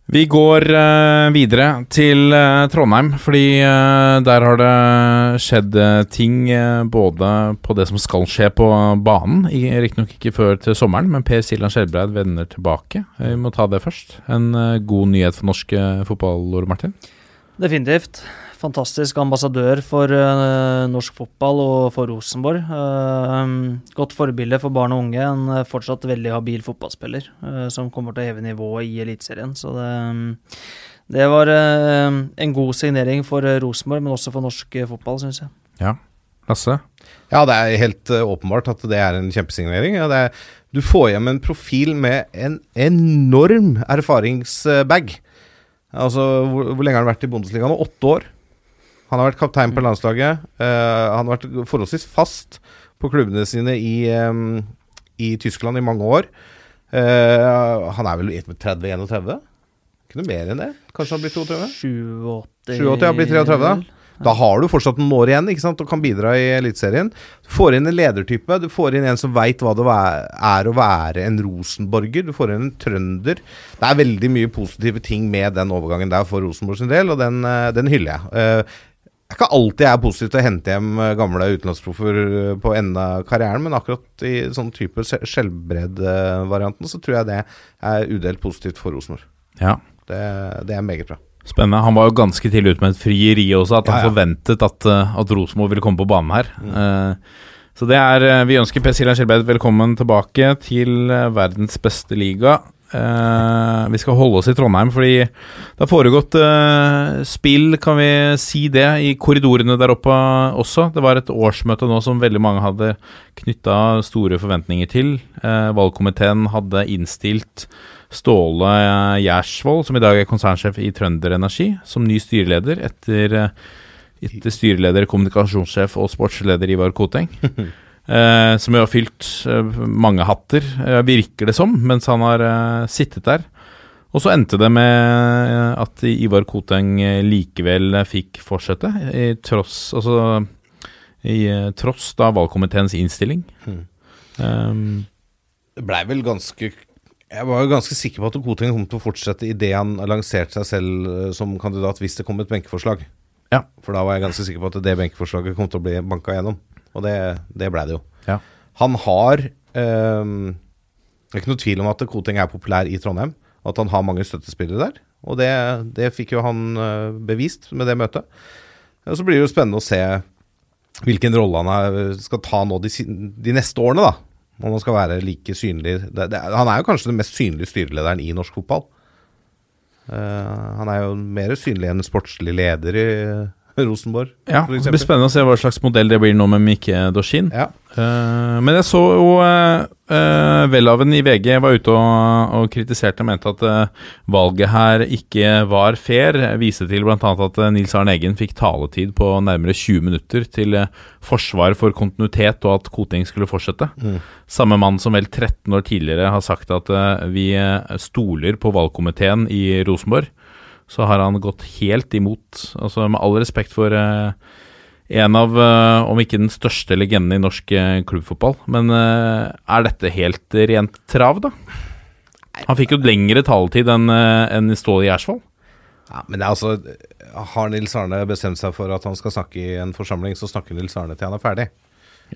Vi går uh, videre til uh, Trondheim, fordi uh, der har det skjedd ting både på det som skal skje på banen, riktignok ikke før til sommeren, men Per Siljan Skjelbreid vender tilbake. Vi må ta det først. En god nyhet for norsk fotball, Ole Martin? Definitivt. Fantastisk ambassadør for eh, norsk fotball og for Rosenborg. Eh, godt forbilde for barn og unge. En eh, fortsatt veldig habil fotballspiller som kommer til å heve nivået i Eliteserien. Så det, det var en god signering for Rosenborg, men også for norsk fotball, syns jeg. Ja. Lasse? Ja, det er helt åpenbart at det er en kjempesignering. Ja, det er, du får hjem en profil med en enorm erfaringsbag. Altså, hvor, hvor lenge har han vært i Bundesliga? Åtte år. Han har vært kaptein på landslaget. Uh, han har vært forholdsvis fast på klubbene sine i, um, i Tyskland i mange år. Uh, han er vel 30-31? Ikke noe mer enn det? Kanskje han blir 32? 87 87 har blitt 33 da. Da har du fortsatt noen år igjen ikke sant, og kan bidra i Eliteserien. Du får inn en ledertype, du får inn en som veit hva det er å være en rosenborger. Du får inn en trønder. Det er veldig mye positive ting med den overgangen der for Rosenborg sin del, og den, eh, den hyller jeg. Det er ikke alltid jeg er positiv til å hente hjem eh, gamle utenlandsproffer eh, på enden av karrieren, men akkurat i sånn type skjellbreddvarianten så tror jeg det er udelt positivt for Rosenborg. Ja. Det, det er meget bra. Spennende. Han var jo ganske tidlig ute med et frieri også, at han Ja, ja. forventet at, eh, at Rosenborg ville komme på banen her. Mm. Så det er Vi ønsker Per Siljan Skjelbred velkommen tilbake til verdens beste liga. Eh, vi skal holde oss i Trondheim, fordi det har foregått eh, spill, kan vi si det, i korridorene der oppe også. Det var et årsmøte nå som veldig mange hadde knytta store forventninger til. Eh, valgkomiteen hadde innstilt Ståle Gjersvold, som i dag er konsernsjef i Trønder Energi, som ny styreleder etter, etter styreleder, kommunikasjonssjef og sportsleder Ivar Koteng. (laughs) Eh, som jo har fylt eh, mange hatter, eh, virker det som, mens han har eh, sittet der. Og så endte det med at Ivar Koteng likevel fikk fortsette, i tross, altså, i tross da valgkomiteens innstilling. Hmm. Um, Det blei vel ganske Jeg var jo ganske sikker på at Koteng kom til å fortsette idet han lanserte seg selv som kandidat hvis det kom et benkeforslag. Ja. For da var jeg ganske sikker på at det benkeforslaget kom til å bli banka gjennom. Og det, det ble det jo. Ja. Han har ehm, Det er ikke noe tvil om at Koteng er populær i Trondheim. Og at han har mange støttespillere der. Og det, det fikk jo han eh, bevist med det møtet. Og så blir det jo spennende å se hvilken rolle han skal ta nå de, de neste årene, da. Om han skal være like synlig det, det, Han er jo kanskje den mest synlige styrelederen i norsk fotball. Uh, han er jo mer synlig enn sportslig leder i (laughs) Rosenborg, ja, for det blir spennende å se hva slags modell det blir nå med Mikke Dorsin. Ja. Uh, men jeg så jo uh, Welhaven i VG var ute og, og kritiserte og mente at uh, valget her ikke var fair. Viste til bl.a. at eh, Nils Arne Eggen fikk taletid på nærmere 20 minutter til eh, forsvar for kontinuitet og at Koting skulle fortsette. Samme mann som vel 13 år tidligere har sagt at eh, vi eh, stoler på valgkomiteen i Rosenborg. Så har han gått helt imot. Altså Med all respekt for eh, en av, eh, om ikke den største legenden i norsk eh, klubbfotball. Men eh, er dette helt rent trav, da? Han fikk jo lengre taletid enn en Ståle Gjersvold. Ja, men det er altså Har Nils Arne bestemt seg for at han skal snakke i en forsamling, så snakker Nils Arne til han er ferdig.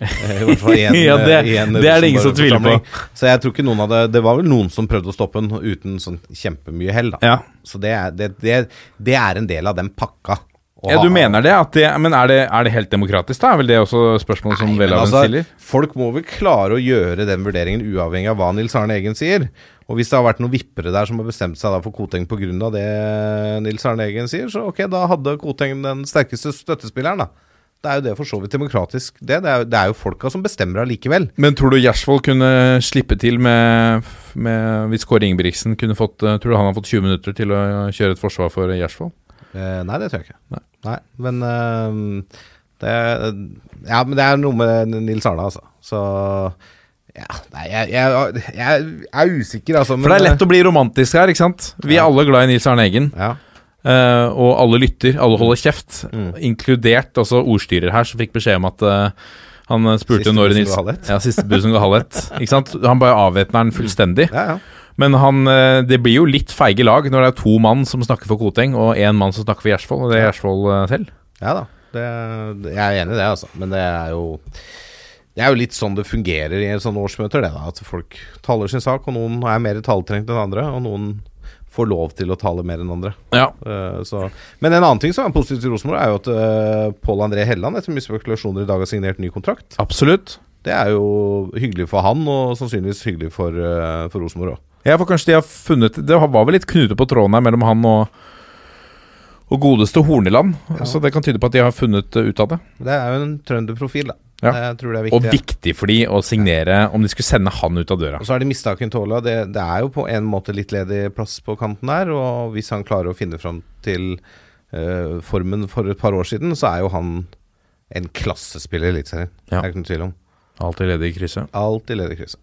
Eh, I hvert fall en, (laughs) Ja, det- en det er det ingen som tviler på. Så jeg tror ikke noen hadde Det var vel noen som prøvde å stoppe den uten sånn kjempemye hell, da. Ja. Så det er, det, det, det er en del av den pakka. ja, ha- du mener det? Men er det, er det helt demokratisk, da? Er vel det også spørsmålet som Welhaven altså, stiller? Folk må vel klare å gjøre den vurderingen uavhengig av hva Nils Arne Eggen sier. Og hvis det har vært noen vippere der som har bestemt seg for Koteng pga. det Nils Arne Eggen sier, så ok, da hadde Koteng den sterkeste støttespilleren, da. Det er jo det for så vidt demokratisk, det. Det er, det er jo folka som bestemmer allikevel. Men tror du Gjersvold kunne slippe til med, med Hvis Kåre Ingebrigtsen kunne fått eh, Tror du han har fått 20 minutter til å kjøre et forsvar for Gjersvold? Eh, nei, det tror jeg ikke. Nei. Men eh, det Ja, men det er noe med Nils Arne, altså. Så ja, nei, jeg, jeg, jeg er usikker, altså. For det er lett å bli romantisk her, ikke sant? Vi er alle glad i Nils Arne Eggen. Ja. Eh, og alle lytter, alle holder kjeft. Mm. Inkludert altså ordstyrer her, som fikk beskjed om at uh, han eh, spurte Siste når Nils. Ja, siste bussen går halv ett. (laughs) Ikke sant? Han bare avvæpner den fullstendig. Ja, ja. Men han, det blir jo litt feige lag når det er to mann som snakker for Koteng, og én mann som snakker for Gjersvold, og det er Gjersvold selv. Ja da. Det, jeg er enig i det, altså. Men det er jo Det er jo litt sånn det fungerer i sånne årsmøter, det da. At folk taler sin sak, og noen er mer taletrengt enn andre, og noen får lov til å tale mer enn andre. Ja. Uh, så. Men en annen ting som er positivt til Rosenborg, er jo at uh, Pål André Helland etter mye spekulasjoner i dag har signert ny kontrakt. Absolutt. Det er jo hyggelig for han, og sannsynligvis hyggelig for, uh, for Rosenborg òg. Ja, for kanskje de har funnet Det var vel litt knute på tråden her mellom han og og godeste Horneland, så det kan tyde på at de har funnet ut av det. Det er jo en trønderprofil, da. Ja. Jeg tror det er Og viktig. viktig for de å signere om de skulle sende han ut av døra. Og så har de mista Kintola. Det, det er jo på en måte litt ledig plass på kanten der. Og hvis han klarer å finne fram til uh, formen for et par år siden, så er jo han en klassespiller i Eliteserien. Ja. Det er ikke noen tvil om. Alltid ledig i krysset. Alltid ledig i krysset.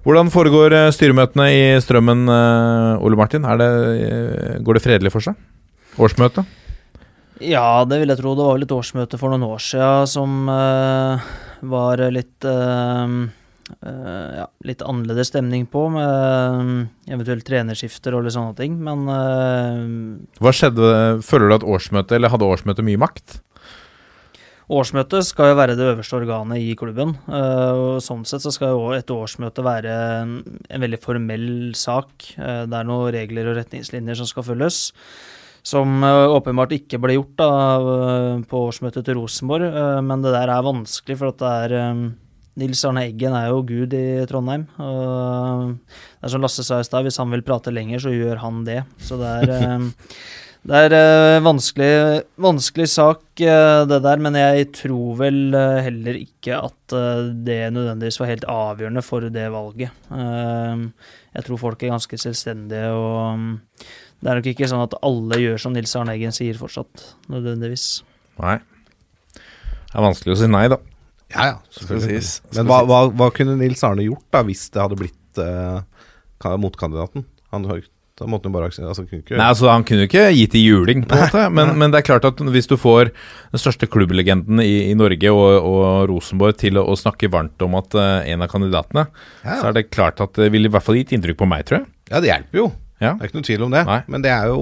Hvordan foregår eh, styremøtene i Strømmen, eh, Ole Martin? Er det, eh, går det fredelig for seg? Årsmøte? Ja, det vil jeg tro. Det var vel et årsmøte for noen år siden som uh, var litt uh, Uh, ja, litt annerledes stemning på, med uh, eventuelt trenerskifter og litt sånne ting. Men uh, Hva skjedde? Føler du at årsmøtet, eller hadde årsmøtet mye makt? årsmøtet skal jo være det øverste organet i klubben. og sånn sett så skal jo et årsmøte være en, en veldig formell sak. Det er noen regler og retningslinjer som skal følges. Som eh, åpenbart ikke ble gjort da, eh, på årsmøtet til Rosenborg. eh, Men det der er vanskelig, for at det er Nils Arne Eggen er jo gud i Trondheim. Det er som Lasse sa i stad, hvis han vil prate lenger, så gjør han det. Så det er (laughs) det er vanskelig, vanskelig sak, det der, men jeg tror vel heller ikke at det nødvendigvis var helt avgjørende for det valget. Jeg tror folk er ganske selvstendige, og det er nok ikke sånn at alle gjør som Nils Arne Eggen sier fortsatt, nødvendigvis. Nei. Det er vanskelig å si nei, da. Ja, ja, Skal selvfølgelig. sies. Men hva, hva, hva kunne Nils Arne gjort da hvis det hadde blitt uh, motkandidaten? Han, har- da måtte han bare altså, kunne ikke, Nei, altså Han kunne jo ikke gitt i juling, på en måte. Men, men det er klart at hvis du får den største klubblegenden i, i Norge og, og Rosenborg til å, å snakke varmt om at uh, en av kandidatene, Ja. så er det klart at det ville i hvert fall gitt inntrykk på meg, tror jeg. Ja, det hjelper jo. Ja. Det er ikke noe tvil om det. Nei. Men det er jo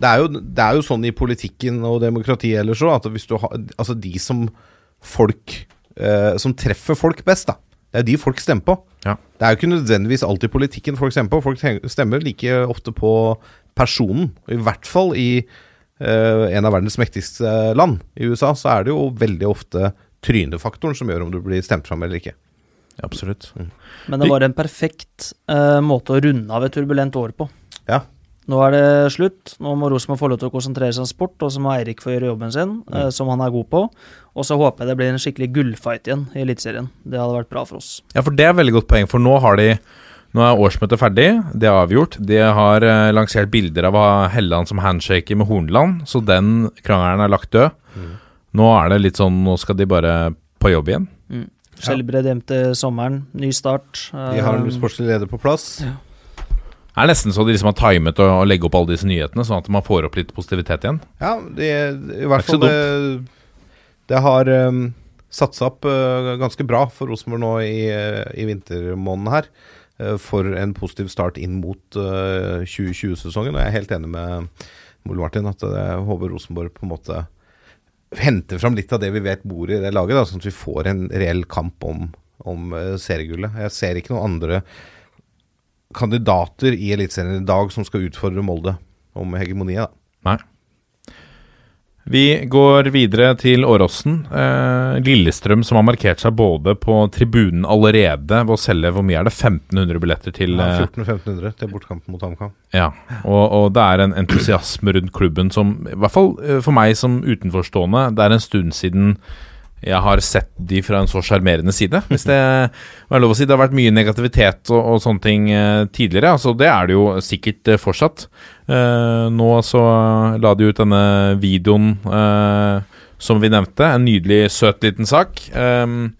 det er, jo, det er jo sånn i politikken og demokratiet ellers òg, at hvis du har Altså, de som folk eh, Som treffer folk best, da. Det er de folk stemmer på. Ja. Det er jo ikke nødvendigvis alltid politikken folk stemmer på. Folk stemmer like ofte på personen. I hvert fall i eh, en av verdens mektigste land, i USA, så er det jo veldig ofte trynefaktoren som gjør om du blir stemt fram eller ikke. Absolutt. Men det var en perfekt uh, måte å runde av et turbulent år på. Ja. Nå er det slutt. Nå må Rosenborg få lov til å konsentrere seg om sport, og så må Eirik få gjøre jobben sin, eh, som han er god på. Og så håper jeg det blir en skikkelig gullfight igjen i Eliteserien. Det hadde vært bra for oss. Ja, for det er et veldig godt poeng, for nå har de nå er årsmøtet ferdig, det er avgjort. De har uh, lansert bilder av Helland som handshaker med Hornland, så den krangelen er lagt død. Nå er det litt sånn Nå skal de bare på jobb igjen. Skjelbred hjem til sommeren, ny start. De har en Eh, sportslig leder på plass. Det er nesten så de liksom har timet å, å legge opp alle disse nyhetene, sånn at man får opp litt positivitet igjen. Ja, de, i hvert er fall det, det har um, satsa opp uh, ganske bra for Rosenborg nå i, uh, i vintermåneden her. Uh, for en positiv start inn mot eh, 2020-sesongen. Og jeg er helt enig med Mole Martin at eh, jeg håper Rosenborg på en måte henter fram litt av det vi vet bor i det laget, da, sånn at vi får en reell kamp om, om eh, seriegullet. Jeg ser ikke noen andre kandidater i Eliteserien i dag som skal utfordre Molde om hegemoniet. da. Nei. Vi går videre til Åråsen. Eh, Lillestrøm som har markert seg både på tribunen allerede ved å selge hvor mye er det, 1500 billetter til Ja, eh, 1400-1500 til bortkampen mot HamKam. Ja, og, og det er en entusiasme rundt klubben som, i hvert fall eh, for meg som utenforstående, det er en stund siden jeg har sett de fra en så sjarmerende side, hvis det er lov å si. Det har vært mye negativitet og, og sånne ting eh, tidligere, altså det er det jo sikkert eh, fortsatt. Eh, nå så la de ut denne videoen eh, som vi nevnte, en nydelig, søt liten sak. Um,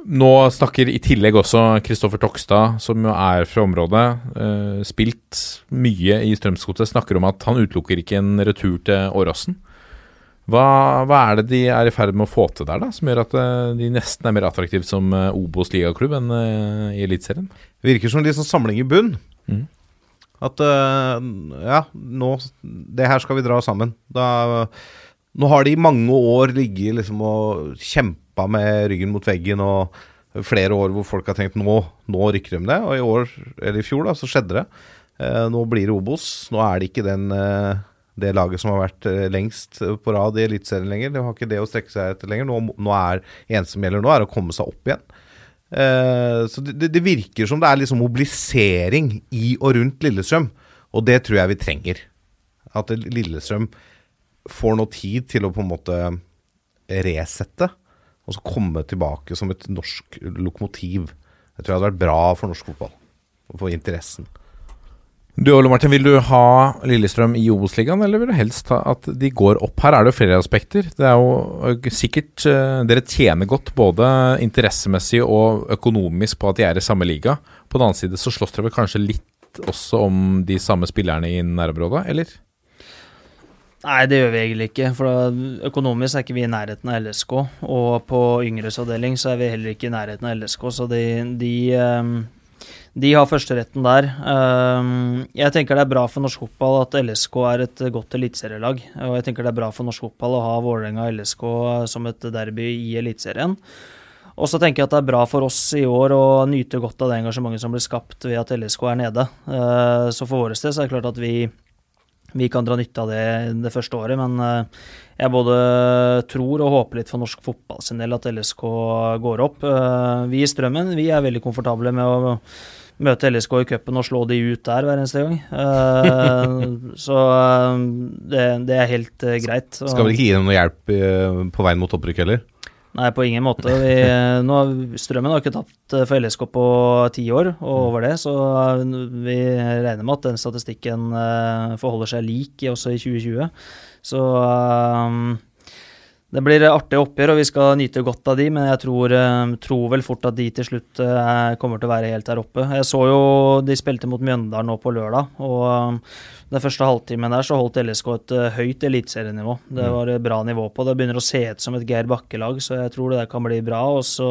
nå snakker i tillegg også Kristoffer Tokstad, som jo er fra området, eh, spilt mye i Strømsgodset, snakker om at han utelukker ikke en retur til Åråsen. Hva, hva er det de er i ferd med å få til der, da, som gjør at eh, de nesten er mer attraktive som eh, Obos ligaklubb enn eh, i Eliteserien? Virker som en sånn samling i bunn. Mm. At ja, nå Det her skal vi dra sammen. Da, nå har de i mange år ligget liksom og kjempa med ryggen mot veggen og flere år hvor folk har tenkt nå, nå rykker de det. Og i år, eller i fjor, da, så skjedde det. Nå blir det Obos. Nå er det ikke den, det laget som har vært eh, lengst på rad i Eliteserien lenger. Det har ikke det å strekke seg etter lenger. Nå, nå er eneste som gjelder nå, er å komme seg opp igjen. Eh, så det, det- det virker som det er liksom mobilisering i og rundt Lillestrøm, og det tror jeg vi trenger. At Lillestrøm får noe tid til å på en måte resette, og så komme tilbake som et norsk lokomotiv. Jeg tror det hadde vært bra for norsk fotball, og for interessen. Du Ole Martin, Vil du ha Lillestrøm i Obos-ligaen, eller vil du helst ha at de går opp? Her er det jo flere aspekter. Det er jo sikkert Dere tjener godt både interessemessig og økonomisk på at de er i samme liga. På den annen side så slåss dere vel kanskje litt også om de samme spillerne i nærområdet, eller? Nei, det gjør vi egentlig ikke. For økonomisk er ikke vi i nærheten av LSK. Og på yngres avdeling så er vi heller ikke i nærheten av LSK, så de, de, de har førsteretten der. Ehm, Jeg tenker det er bra for norsk fotball at LSK er et godt eliteserielag. Og jeg tenker det er bra for norsk fotball å ha Vålerenga og LSK som et derby i Eliteserien. Og så tenker jeg at det er bra for oss i år å nyte godt av det engasjementet som blir skapt ved at LSK er nede. Eh, Så for vår del er det klart at vi vi kan dra nytte av det det første året. Men eh, jeg både tror og håper litt for norsk fotball sin del at LSK går opp. Eh, Vi i Strømmen vi er veldig komfortable med å møte LSK i cupen og slå de ut der hver eneste gang. Uh, Så uh, det, det er helt uh, greit. Og- Skal vel ikke gi dem noe hjelp i, på veien mot opprykk heller? Nei, på ingen måte. Vi, nå, Strømmen har ikke tapt for LSK på ti år og over det, så vi regner med at den statistikken forholder seg lik også i 2020. Så det blir artige oppgjør, og vi skal nyte godt av de, men jeg tror, eh, tror vel fort at de til slutt eh, kommer til å være helt der oppe. Jeg så jo de spilte mot Mjøndalen nå på lørdag, og eh, den første halvtimen der så holdt LSK et høyt eliteserienivå. Det Mm. var et bra nivå på. Det begynner å se ut som et Geir Bakke-lag, så jeg tror det der kan bli bra. Og så,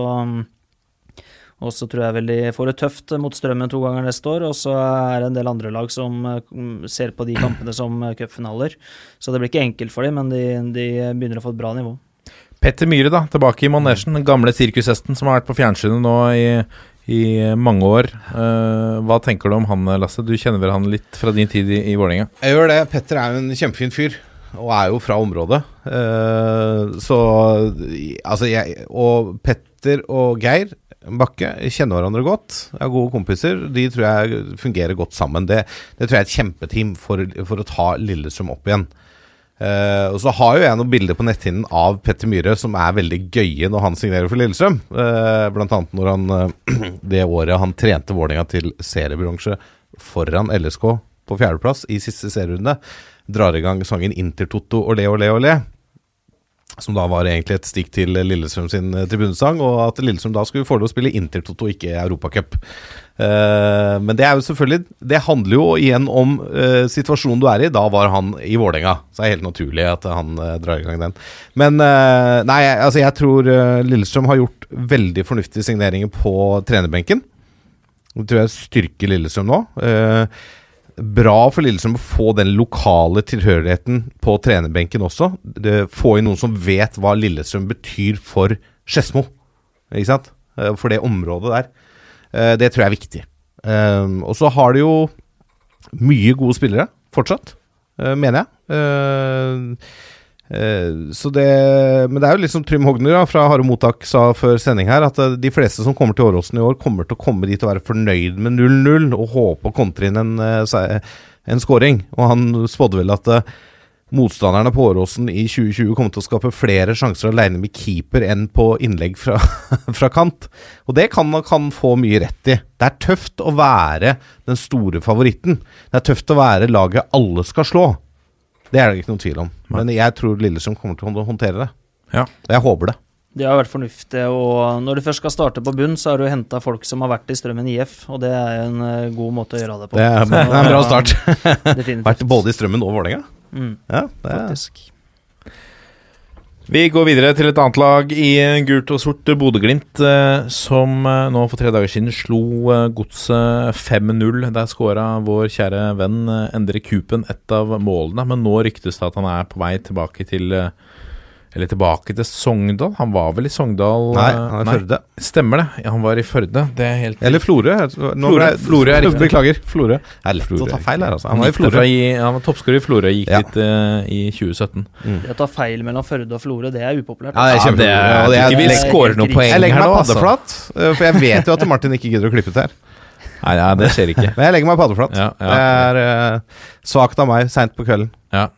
og så tror jeg vel de får det tøft mot Strømmen to ganger neste år. Og så er det en del andre lag som eh, ser på de kampene som eh, cupfinaler. Så det blir ikke enkelt for dem, men de, de begynner å få et bra nivå. Petter Myhre, da, tilbake i manesjen. Den gamle sirkushesten som har vært på fjernsynet nå i, i mange år. Uh, hva tenker du om han, Lasse? Du kjenner vel han litt fra din tid i, i Vålerenga? Jeg gjør det. Petter er jo en kjempefin fyr. Og er jo fra området. Uh, så Altså, jeg Og Petter og Geir Bakke kjenner hverandre godt. Er gode kompiser. De tror jeg fungerer godt sammen. Det, det tror jeg er et kjempeteam for, for å ta Lillestrøm opp igjen. Uh, og så har jo jeg noen bilder på netthinnen av Petter Myhre som er veldig gøye når han signerer for Lillestrøm. Uh, blant annet når han uh, (clears throat) det året han trente Vålerenga til seriebronse foran LSK på fjerdeplass i siste serierunde, drar i gang sangen Intertoto Olé, olé, olé. Som da var egentlig et stikk til Lillestrøm sin eh, tribunesang, og at Lillestrøm da skulle få lov å spille Intertoto, ikke Europacup. Uh, men det er jo selvfølgelig Det handler jo igjen om uh, situasjonen du er i. Da var han i Vålerenga, så det er helt naturlig at han uh, drar i gang den. Men nei, altså jeg tror Lillestrøm har gjort veldig fornuftige signeringer på trenerbenken. Det tror jeg styrker Lillestrøm nå. Eh, bra for Lillestrøm å få den lokale tilhørigheten på trenerbenken også. Få inn noen som vet hva Lillestrøm betyr for Skedsmo, ikke sant? Eh, For det området der. Eh, Det tror jeg er viktig. Eh, Og så har de jo mye gode spillere fortsatt, mener jeg. Eh, Så det Men det er jo litt som Trym Hogner fra Harde Mottak sa før sending her, at eh, de fleste som kommer til Åråsen i år, kommer til å komme dit og være fornøyd med 0-0 og håpe å kontre inn en, eh, en scoring. Og han spådde vel at motstanderne på Åråsen i 2020 kommer til å skape flere sjanser alene med keeper enn på innlegg fra, (laughs) fra kant. Og det kan man få mye rett i. Det er tøft å være den store favoritten. Det er tøft å være laget alle skal slå. Det er det ikke noen tvil om. Men jeg tror Lillesund kommer til å håndtere det. Ja. Og jeg håper det. Det har vært fornuftig, og når du først skal starte på bunn, så har du henta folk som har vært i Strømmen IF, og det er en eh, god måte å gjøre det på. Det er, Så, (laughs) det er en bra start. (laughs) Definitivt. Vært både i Strømmen og Vålerenga. Mm, Ja, det er, faktisk. Vi går videre til et annet lag i gult og sort, Bodø-Glimt, eh, som eh, nå for tre dager siden slo eh, Godset 5-0. Der skåra vår kjære venn Endre Kupen et av målene, men nå ryktes det at han er på vei tilbake til eller tilbake til Sogndal. Han var vel i Sogndal? nei, eh, han er i Førde. Stemmer det. Ja, han var i Førde. Det er helt Eller Florø. Nå Florø. Florø er (laughs) riktig. Beklager. Florø. Det er lett Flore. å ta feil her, altså. Han, Han var i Florø. han var toppskårer i Florø, gikk Ja. dit uh, i 2017. Det å ta feil mellom Førde og Florø, det er upopulært. Ja, det er Ja, kjempebra. det er- jeg tror ikke vi scorer noen poeng jeg legger meg nå, altså. paddeflat, eh, for jeg vet jo at Martin ikke gidder å klippe ut her. (laughs) Nei, nei, det skjer ikke. Men jeg legger meg paddeflat. Ja, ja. Det er uh, svakt av meg seint på kvelden. Ja.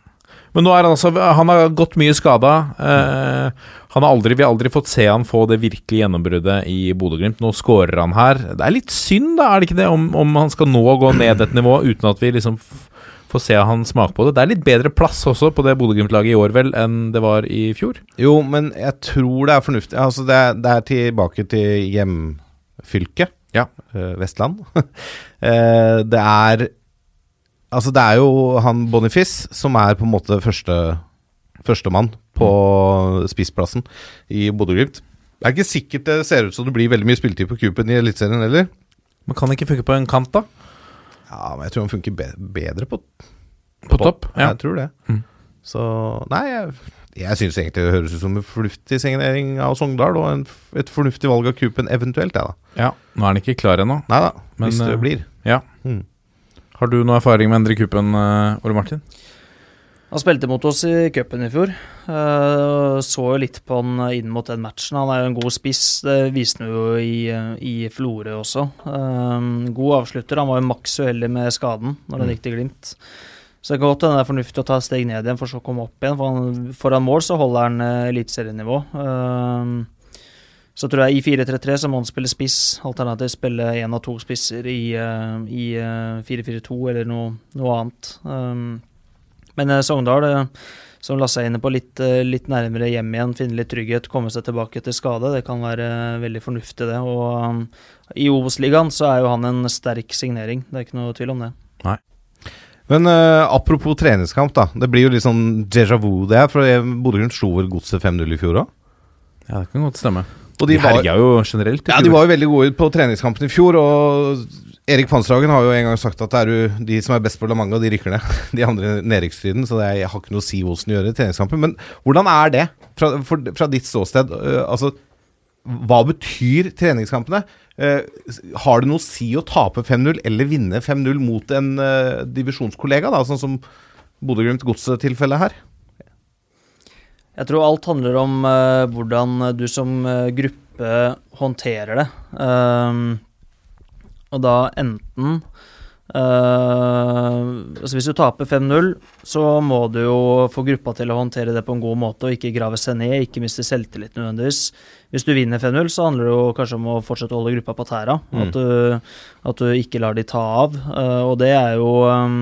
Men nå er han altså Han har gått mye skada. Eh, han har aldri, vi har aldri fått se han få det virkelige gjennombruddet i Bodø-Glimt. Nå skårer han her. Det er litt synd, da, er det ikke det? Om, om han skal nå gå ned et nivå uten at vi liksom få får se han smake på det. Det er litt bedre plass også på det Bodø-Glimt-laget i år, vel, enn det var i fjor. Jo, men jeg tror det er fornuftig. Altså, det er, det er tilbake til hjemfylket. Ja. eh, Vestland. (laughs) Eh, det er Altså, det er jo han Boniface som er på en måte første førstemann på spissplassen i Bodø-Glimt. Det er ikke sikkert det ser ut som det blir veldig mye spilletid på Coopen i Eliteserien heller. Men kan det ikke funke på en kant, da? Ja, men jeg tror han funker be bedre på, På topp? Ja. Jeg tror det. Mm. Så Nei, jeg, jeg syns egentlig det høres ut som en fornuftig signering av Sogndal, og en, et fornuftig valg av Coopen eventuelt, jeg, da. ja. Nå er han ikke klar ennå. Nei da, Men, hvis det eh, blir. Ja. Mm. Har du noe erfaring med Endre Kuppen, eh, Ole Martin? Han spilte mot oss i cupen i fjor. Eh, så jo litt på han inn mot den matchen. Han er jo en god spiss, det viste han jo i, i Florø også. Eh, god avslutter. Han var jo maks uheldig med skaden når han gikk til Glimt. Så det kan godt hende det er fornuftig å ta et steg ned igjen for så å komme opp igjen. For han, foran mål så holder han eliteserienivå. Eh, så tror jeg i 4-3-3 så må han spille spiss, alternativt spille én av to spisser i, eh, i eh, 4-4-2 eller noe, noe annet. Um, men eh, Sogndal, eh, som Lasse er inne på, litt, eh, litt nærmere hjem igjen, finne litt trygghet, komme seg tilbake etter skade. Det kan være eh, veldig fornuftig, det. Og um, i Obos-ligaen så er jo han en sterk signering, det er ikke noe tvil om det. Men uh, apropos treningskamp, da. Det blir jo litt sånn déjà vu, det her. For eh, Bodø-Glimt slo vel Godset 5-0 i fjor òg? Ja, det kan godt stemme. Og De, de herja jo generelt. ja, de var jo veldig gode på treningskampen i fjor. Og Erik Pansragen har jo en gang sagt at det er jo de som er best på La Manga, de rykker ned. (laughs) De andre nedrykksstriden. Så det er, jeg har ikke noe å si hvordan de gjør det i treningskampen. Men hvordan er det fra, for, fra ditt ståsted? Uh, altså, hva betyr treningskampene? Uh, har det noe å si å tape 5-0 eller vinne 5-0 mot en uh, divisjonskollega, da, sånn som Bodø-Glimt-godset-tilfellet her? Jeg tror alt handler om uh, hvordan du som eh, gruppe håndterer det. Um, og da enten Uh, altså Hvis du taper 5-0, så må du jo få gruppa til å håndtere det på en god måte og ikke grave seg ned, ikke miste selvtillit nødvendigvis. Hvis du vinner 5-0, så handler det jo kanskje om å fortsette å holde gruppa på tæra. Mm. At, du, at du ikke lar de ta av. Uh, og det er jo um,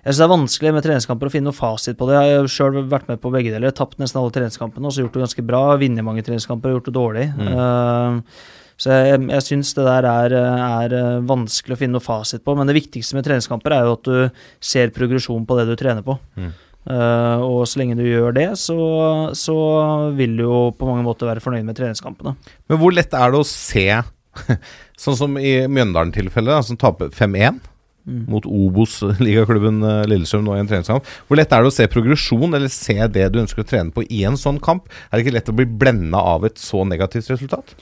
jeg synes Det er vanskelig med treningskamper å finne noe fasit på det. Jeg har sjøl vært med på begge deler. Tapt nesten alle treningskampene og så gjort det ganske bra. Vunnet mange treningskamper og gjort det dårlig. Mm. Uh, så jeg, jeg syns det der er, er eh, vanskelig å finne noe fasit på. Men det viktigste med treningskamper er jo at du ser progresjon på det du trener på. Mm. Uh, og så lenge du gjør det, så, så vil du jo på mange måter være fornøyd med treningskampene. Men hvor lett er det å se, (laughs) sånn som i Mjøndalen-tilfellet, som taper 5-1 Mm. mot Obos-ligaklubben eh, Lillestrøm nå i en treningskamp. Hvor lett er det å se progresjon, eller se det du ønsker å trene på i en sånn kamp? Er det ikke lett å bli blenda av et så negativt resultat?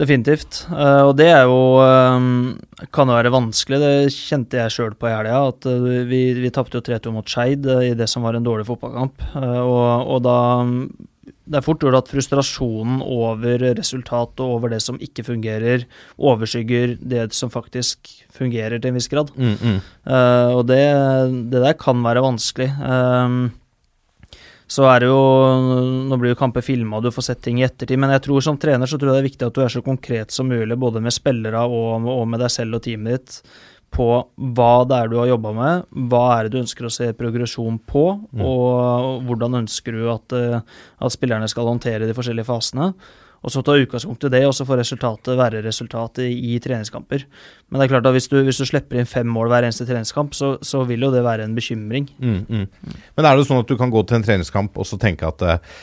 Definitivt. Uh, og det er jo eh, kan jo være vanskelig. Det kjente jeg sjøl på i helga. At uh, vi, vi tapte jo 3-2 mot Skeid uh, i det som var en dårlig fotballkamp. Eh, og, og da Det er fort gjort at frustrasjonen over resultatet og over det som ikke fungerer, overskygger det som faktisk fungerer til en viss grad. Eh, og det, det der kan være vanskelig. Ehm, så er det jo Nå blir jo kamper filma, du får sett ting i ettertid, men jeg tror som trener så tror jeg det er viktig at du er så konkret som mulig, både med spillere og, og med deg selv og teamet ditt, på hva det er du har jobba med, hva er det du ønsker å se progresjon på, og hvordan ønsker du at, eh, at spillerne skal håndtere de forskjellige fasene. Og så ta utgangspunkt i det, og så får resultatet være resultatet i, i treningskamper. Men det er klart at hvis du, hvis du slipper inn fem mål hver eneste treningskamp, så, så vil jo det være en bekymring. Mm, mm. Men er det sånn at du kan gå til en treningskamp og så tenke at eh,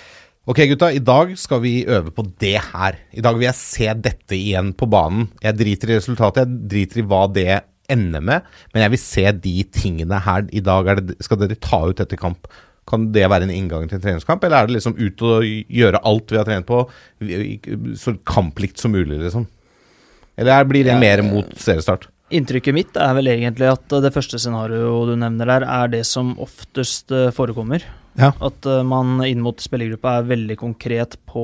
Ok, gutta, i dag skal vi øve på det her. I dag vil jeg se dette igjen på banen. Jeg driter i resultatet, jeg driter i hva det ender med, men jeg vil se de tingene her. I dag er det, skal dere ta ut etter kamp. Kan det være en inngang til en treningskamp, eller er det liksom ut og gjøre alt vi har trent på, så kamplikt som mulig, liksom? Eller er- blir det mer mot seriestart? Inntrykket mitt er vel egentlig at det første scenarioet du nevner der, er det som oftest eh, forekommer. Ja. At eh, man inn mot spillergruppa er veldig konkret på,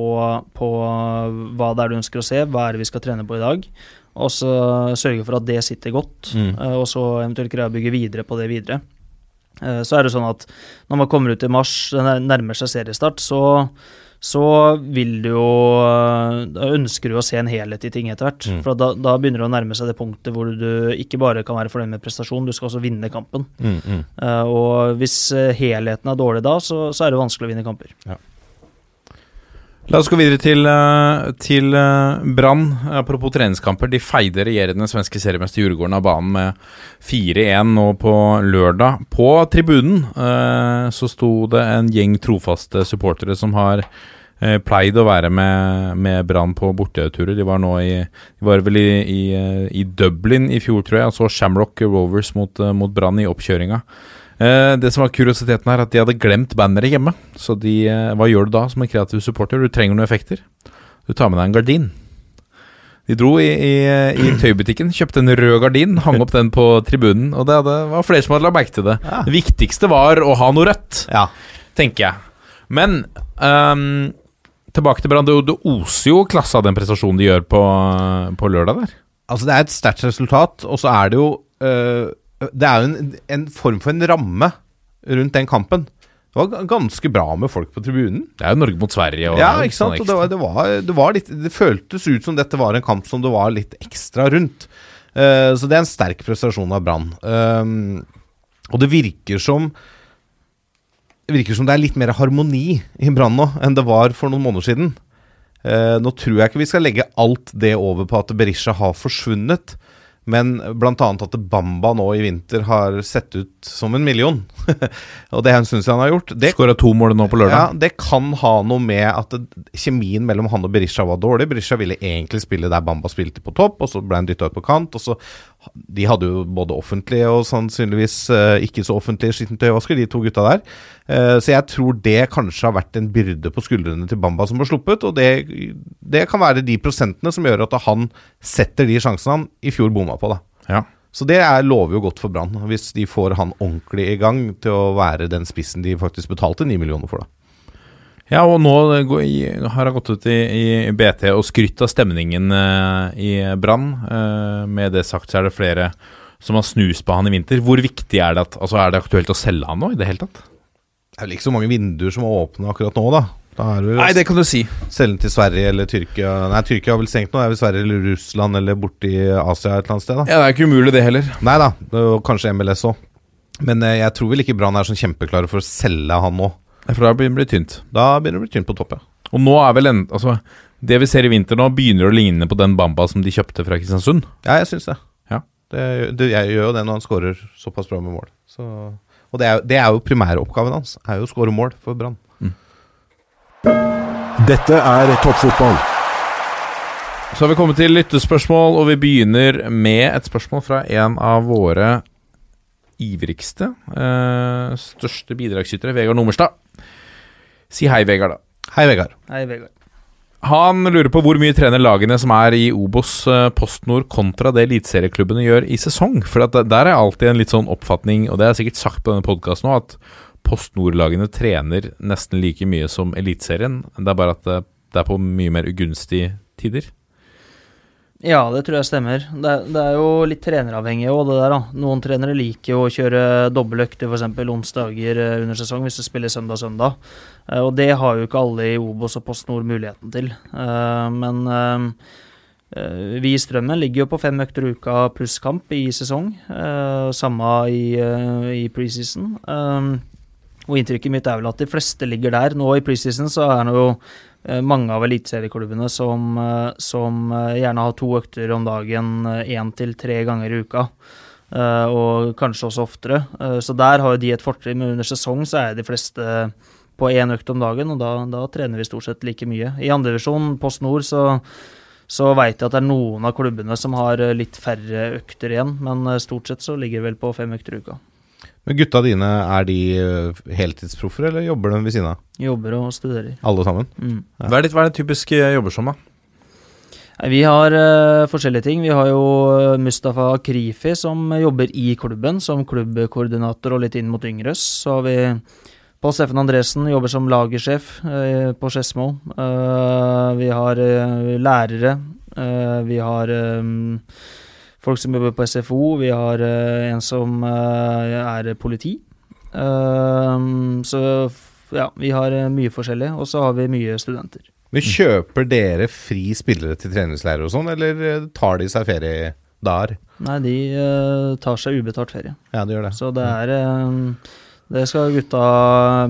på hva det er du ønsker å se, hva er det vi skal trene på i dag. Og så sørge for at det sitter godt, Mm. eh, og så eventuelt greie å bygge videre på det videre. Eh, Så er det sånn at når man kommer ut i mars, det nærmer seg seriestart, så, så vil du jo eh, Da ønsker du å se en helhet i ting etter hvert. Mm. For da, da begynner det å nærme seg det punktet hvor du ikke bare kan være fornøyd med prestasjon, du skal også vinne kampen. Mm, mm. Og hvis helheten er dårlig da, så, så er det vanskelig å vinne kamper. La oss gå videre til, eh, til eh, Brann. Apropos treningskamper. De feide regjerende svenske seriemester Djurgården av banen med 4-1 nå på lørdag. På tribunen eh, så sto det en gjeng trofaste supportere som har pleid å være med, med Brann på borteturer. De var nå i De var vel i, i, i Dublin i fjor, tror jeg, og så Shamrock Rovers mot, mot Brann i oppkjøringa. Eh, det som var kuriositeten her, at de hadde glemt banneret hjemme. Så de, eh, hva gjør du da som en kreativ supporter? Du trenger noen effekter. Du tar med deg en gardin. De dro i, i, i (clears throat) tøybutikken, kjøpte en rød gardin, hang opp den på tribunen, og det, det var flere som hadde lagt merke til det. Ja. Det viktigste var å ha noe rødt, Ja. tenker jeg. Men um, tilbake til Brann. Det oser jo klasse av den prestasjonen de gjør på, på lørdag der. Altså, det er et sterkt resultat, og så er det jo øh, Det er jo en, en form for en ramme rundt den kampen. Det var ganske bra med folk på tribunen. Det er jo Norge mot Sverige. Og Ja, jo ikke sant? sånn det, var, det, var, det, var litt, det føltes ut som dette var en kamp som det var litt ekstra rundt. Uh, så det er en sterk prestasjon av Brann. Um, og det virker som Det virker som det er litt mer harmoni i Brann nå enn det var for noen måneder siden. Eh, nå tror jeg ikke vi skal legge alt det over på at Berisha har forsvunnet. Men bl.a. at Bamba nå i vinter har sett ut som en million. (laughs) og det han en han har gjort. Skåra to mål nå på lørdag. ja, det kan ha noe med at kjemien mellom han og Berisha var dårlig. Berisha ville egentlig spille der Bamba spilte på topp, og så ble han dytta ut på kant. og så De hadde jo både offentlig og sannsynligvis eh, ikke så offentlig skittentøyvasker, de to gutta der. Eh, så jeg tror det kanskje har vært en byrde på skuldrene til Bamba som har sluppet, og det, det kan være de prosentene som gjør at han setter de sjansene han i fjor bomma på. da. Ja. Så det er, lover jo godt for Brann, hvis de får han ordentlig i gang til å være den spissen de faktisk betalte 9 millioner for. da. Ja, og nå har han gått ut i, i BT og skrytt av stemningen eh, i Brann. Eh, med det sagt så er det flere som har snust på han i vinter. Hvor viktig er det at Altså, er det aktuelt å selge han nå i det hele tatt? Det er vel ikke så mange vinduer som er åpne akkurat nå, da. Nei, det kan du si. selge den til Sverige eller Tyrkia Nei, Tyrkia har vel stengt nå. Er vel Sverige eller Russland eller borti Asia et eller annet sted, da. Ja, Det er ikke umulig, det heller. Nei da, kanskje MLS òg. Men eh, jeg tror vel ikke Brann er sånn kjempeklare for å selge han nå. For da begynner det å bli tynt. Da begynner det å bli tynt på topp, ja. Og nå er vel en, altså, Det vi ser i vinter nå, begynner å ligne på den Bamba som de kjøpte fra Kristiansund. Ja, jeg syns det. Ja. Det, det. Jeg gjør jo det når han skårer såpass bra med mål. Så, og det er, det er jo primæroppgaven hans. Er jo å skåre mål for Brann. Dette er toppfotball. Så har vi kommet til lyttespørsmål, og vi begynner med et spørsmål fra en av våre ivrigste, eh, største bidragsytere, Vegard Nummerstad. Si hei, Vegard, da. Hei, Vegard. Hei, Vegard. Han lurer på hvor mye trener lagene som er i Obos eh, PostNord kontra det eliteserieklubbene gjør i sesong. For at der er alltid en litt sånn oppfatning, og det er sikkert sagt på denne podkasten òg, at PostNord-lagene trener nesten like mye som Eliteserien. Det er bare at det, det er på mye mer ugunstige tider. Ja, det tror jeg stemmer. Det, det er jo litt treneravhengig òg, det der. da. Noen trenere liker å kjøre dobbeltøkter f.eks. onsdager eh, under sesong hvis du spiller søndag-søndag. Eh, Og det har jo ikke alle i Obos og Post Nord muligheten til. Eh, Men eh, eh, vi i Strømmen ligger jo på fem økter i uka pluss kamp i sesong. Eh, Samme i, eh, i preseason. Og inntrykket mitt er vel at de fleste ligger der. Nå i preseason så er det jo eh, mange av eliteserieklubbene som, eh, som eh, gjerne har to økter om dagen én til tre ganger i uka. Og kanskje også oftere. Så der har jo de et fortrinn, men under sesong så er de fleste på én økt om dagen, og da, da trener vi stort sett like mye. I andredivisjon, Post Nord, så, så veit jeg at det er noen av klubbene som har litt færre økter igjen, men stort sett så ligger det vel på fem økter i uka. Men gutta dine, er de øh, heltidsproffer, eller jobber de ved siden av? Jobber og studerer. Alle sammen? Mm. Hva er det, hva er det typisk eh, jobber som, da? Vi har uh, forskjellige ting. Vi har jo eh, Mustafa Krifi som jobber i klubben som klubbkoordinator og litt inn mot yngres. Så har vi Pål Steffen Andresen jobber som lagersjef uh, på Skedsmo. Uh, vi har eh, lærere. Eh, vi har eh, folk som jobber på SFO. Vi har eh, en som eh, er politi. Eh, så ja, vi har mye forskjellig. Og så har vi mye studenter. Men Kjøper dere fri spillere til treningsleirer og sånn, eller tar de seg ferie der? Nei, de tar seg ubetalt ferie. Ja, de gjør det. Så det er eh, Det skal gutta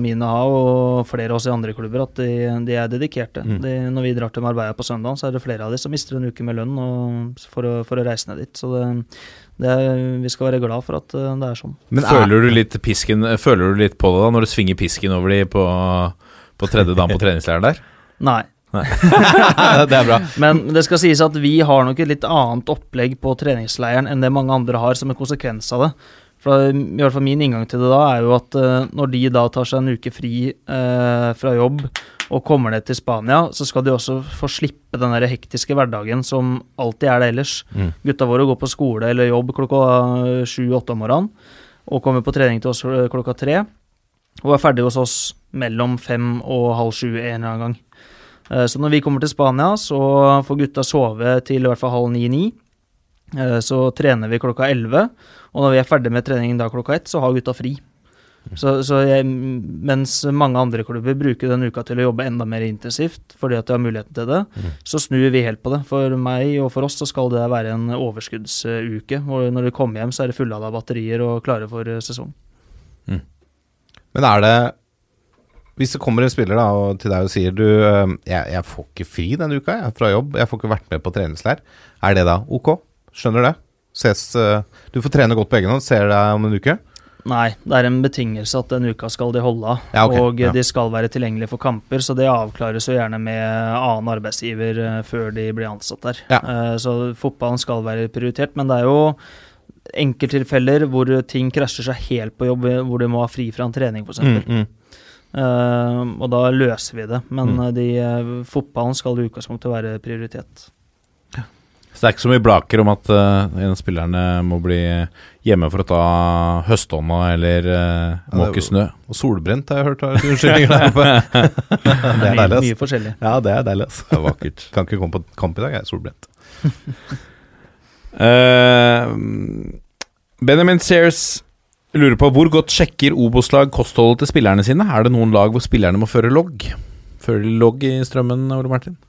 mine ha, og flere av oss i andre klubber, at de, de er dedikerte. Mm. De, når vi drar til Marbella på søndag, så er det flere av de som mister en uke med lønn og, for, å, for å reise ned dit. Så det, det er, vi skal være glad for at eh, det er sånn. Men er, føler du litt pisken Føler du litt på det da når du svinger pisken over de på, på tredje dagen på treningsleiren der? Nei. (laughs) (laughs) det er bra. Men det skal sies at vi har nok et litt annet opplegg på treningsleiren enn det mange andre har, som en konsekvens av det. For i hvert fall Min inngang til det da er jo at eh, når de da tar seg en uke fri eh, fra jobb og kommer ned til Spania, så skal de også få slippe den der hektiske hverdagen som alltid er det ellers. Mm. Gutta våre går på skole eller jobb klokka sju-åtte om morgenen, og kommer på trening til oss eh, klokka tre, og er ferdig hos oss mellom fem og halv sju en eller annen gang. Eh, Så når vi kommer til Spania, så får gutta sove til i hvert fall halv ni-ni. Eh, Så trener vi klokka elleve, og når vi er ferdig med treningen da klokka ett, så har gutta fri. Så, så jeg, mens mange andre klubber bruker den uka til å jobbe enda mer intensivt fordi at de har muligheten til det, så snur vi helt på det. For meg og for oss så skal det være en overskuddsuke. Og Når du kommer hjem, så er det fullada batterier og klare for sesong. Men er det Hvis det kommer en spiller da og til deg og sier du eh, jeg, jeg får ikke fri denne uka jeg, fra jobb, jeg får ikke vært med på treningsleir. Er det da ok? Skjønner det? Ses, eh, du får trene godt på egen hånd, ser deg om en uke? Nei, det er en betingelse at den uka skal de holde av. Ja, okay. og ja. de skal være tilgjengelige for kamper, så det avklares jo gjerne med annen arbeidsgiver eh, før de blir ansatt der. Ja. Eh, så fotballen skal være prioritert, men det er jo enkelttilfeller hvor ting krasjer seg helt på jobb, hvor de må ha fri fra en trening f.eks. Mm, mm. Eh, og da løser vi det. Men Mm. eh, de, eh, fotballen skal i utgangspunktet være prioritet. Så det er ikke så mye blaker om at uh, en av spillerne må bli hjemme for å ta høstånda eller uh, måke snø. Og solbrent har jeg hørt har unnskyldninger der oppe. (laughs) det er deilig, mye forskjellig. Ja, det er deilig, ass. Det er vakkert. (laughs) Kan ikke komme på kamp i dag, jeg er solbrent. uh, (laughs) Benjamin Sears lurer på hvor godt sjekker Obos-lag kostholdet til spillerne sine? Er det noen lag hvor spillerne må føre logg? Fører de logg i strømmen, Ole Martin?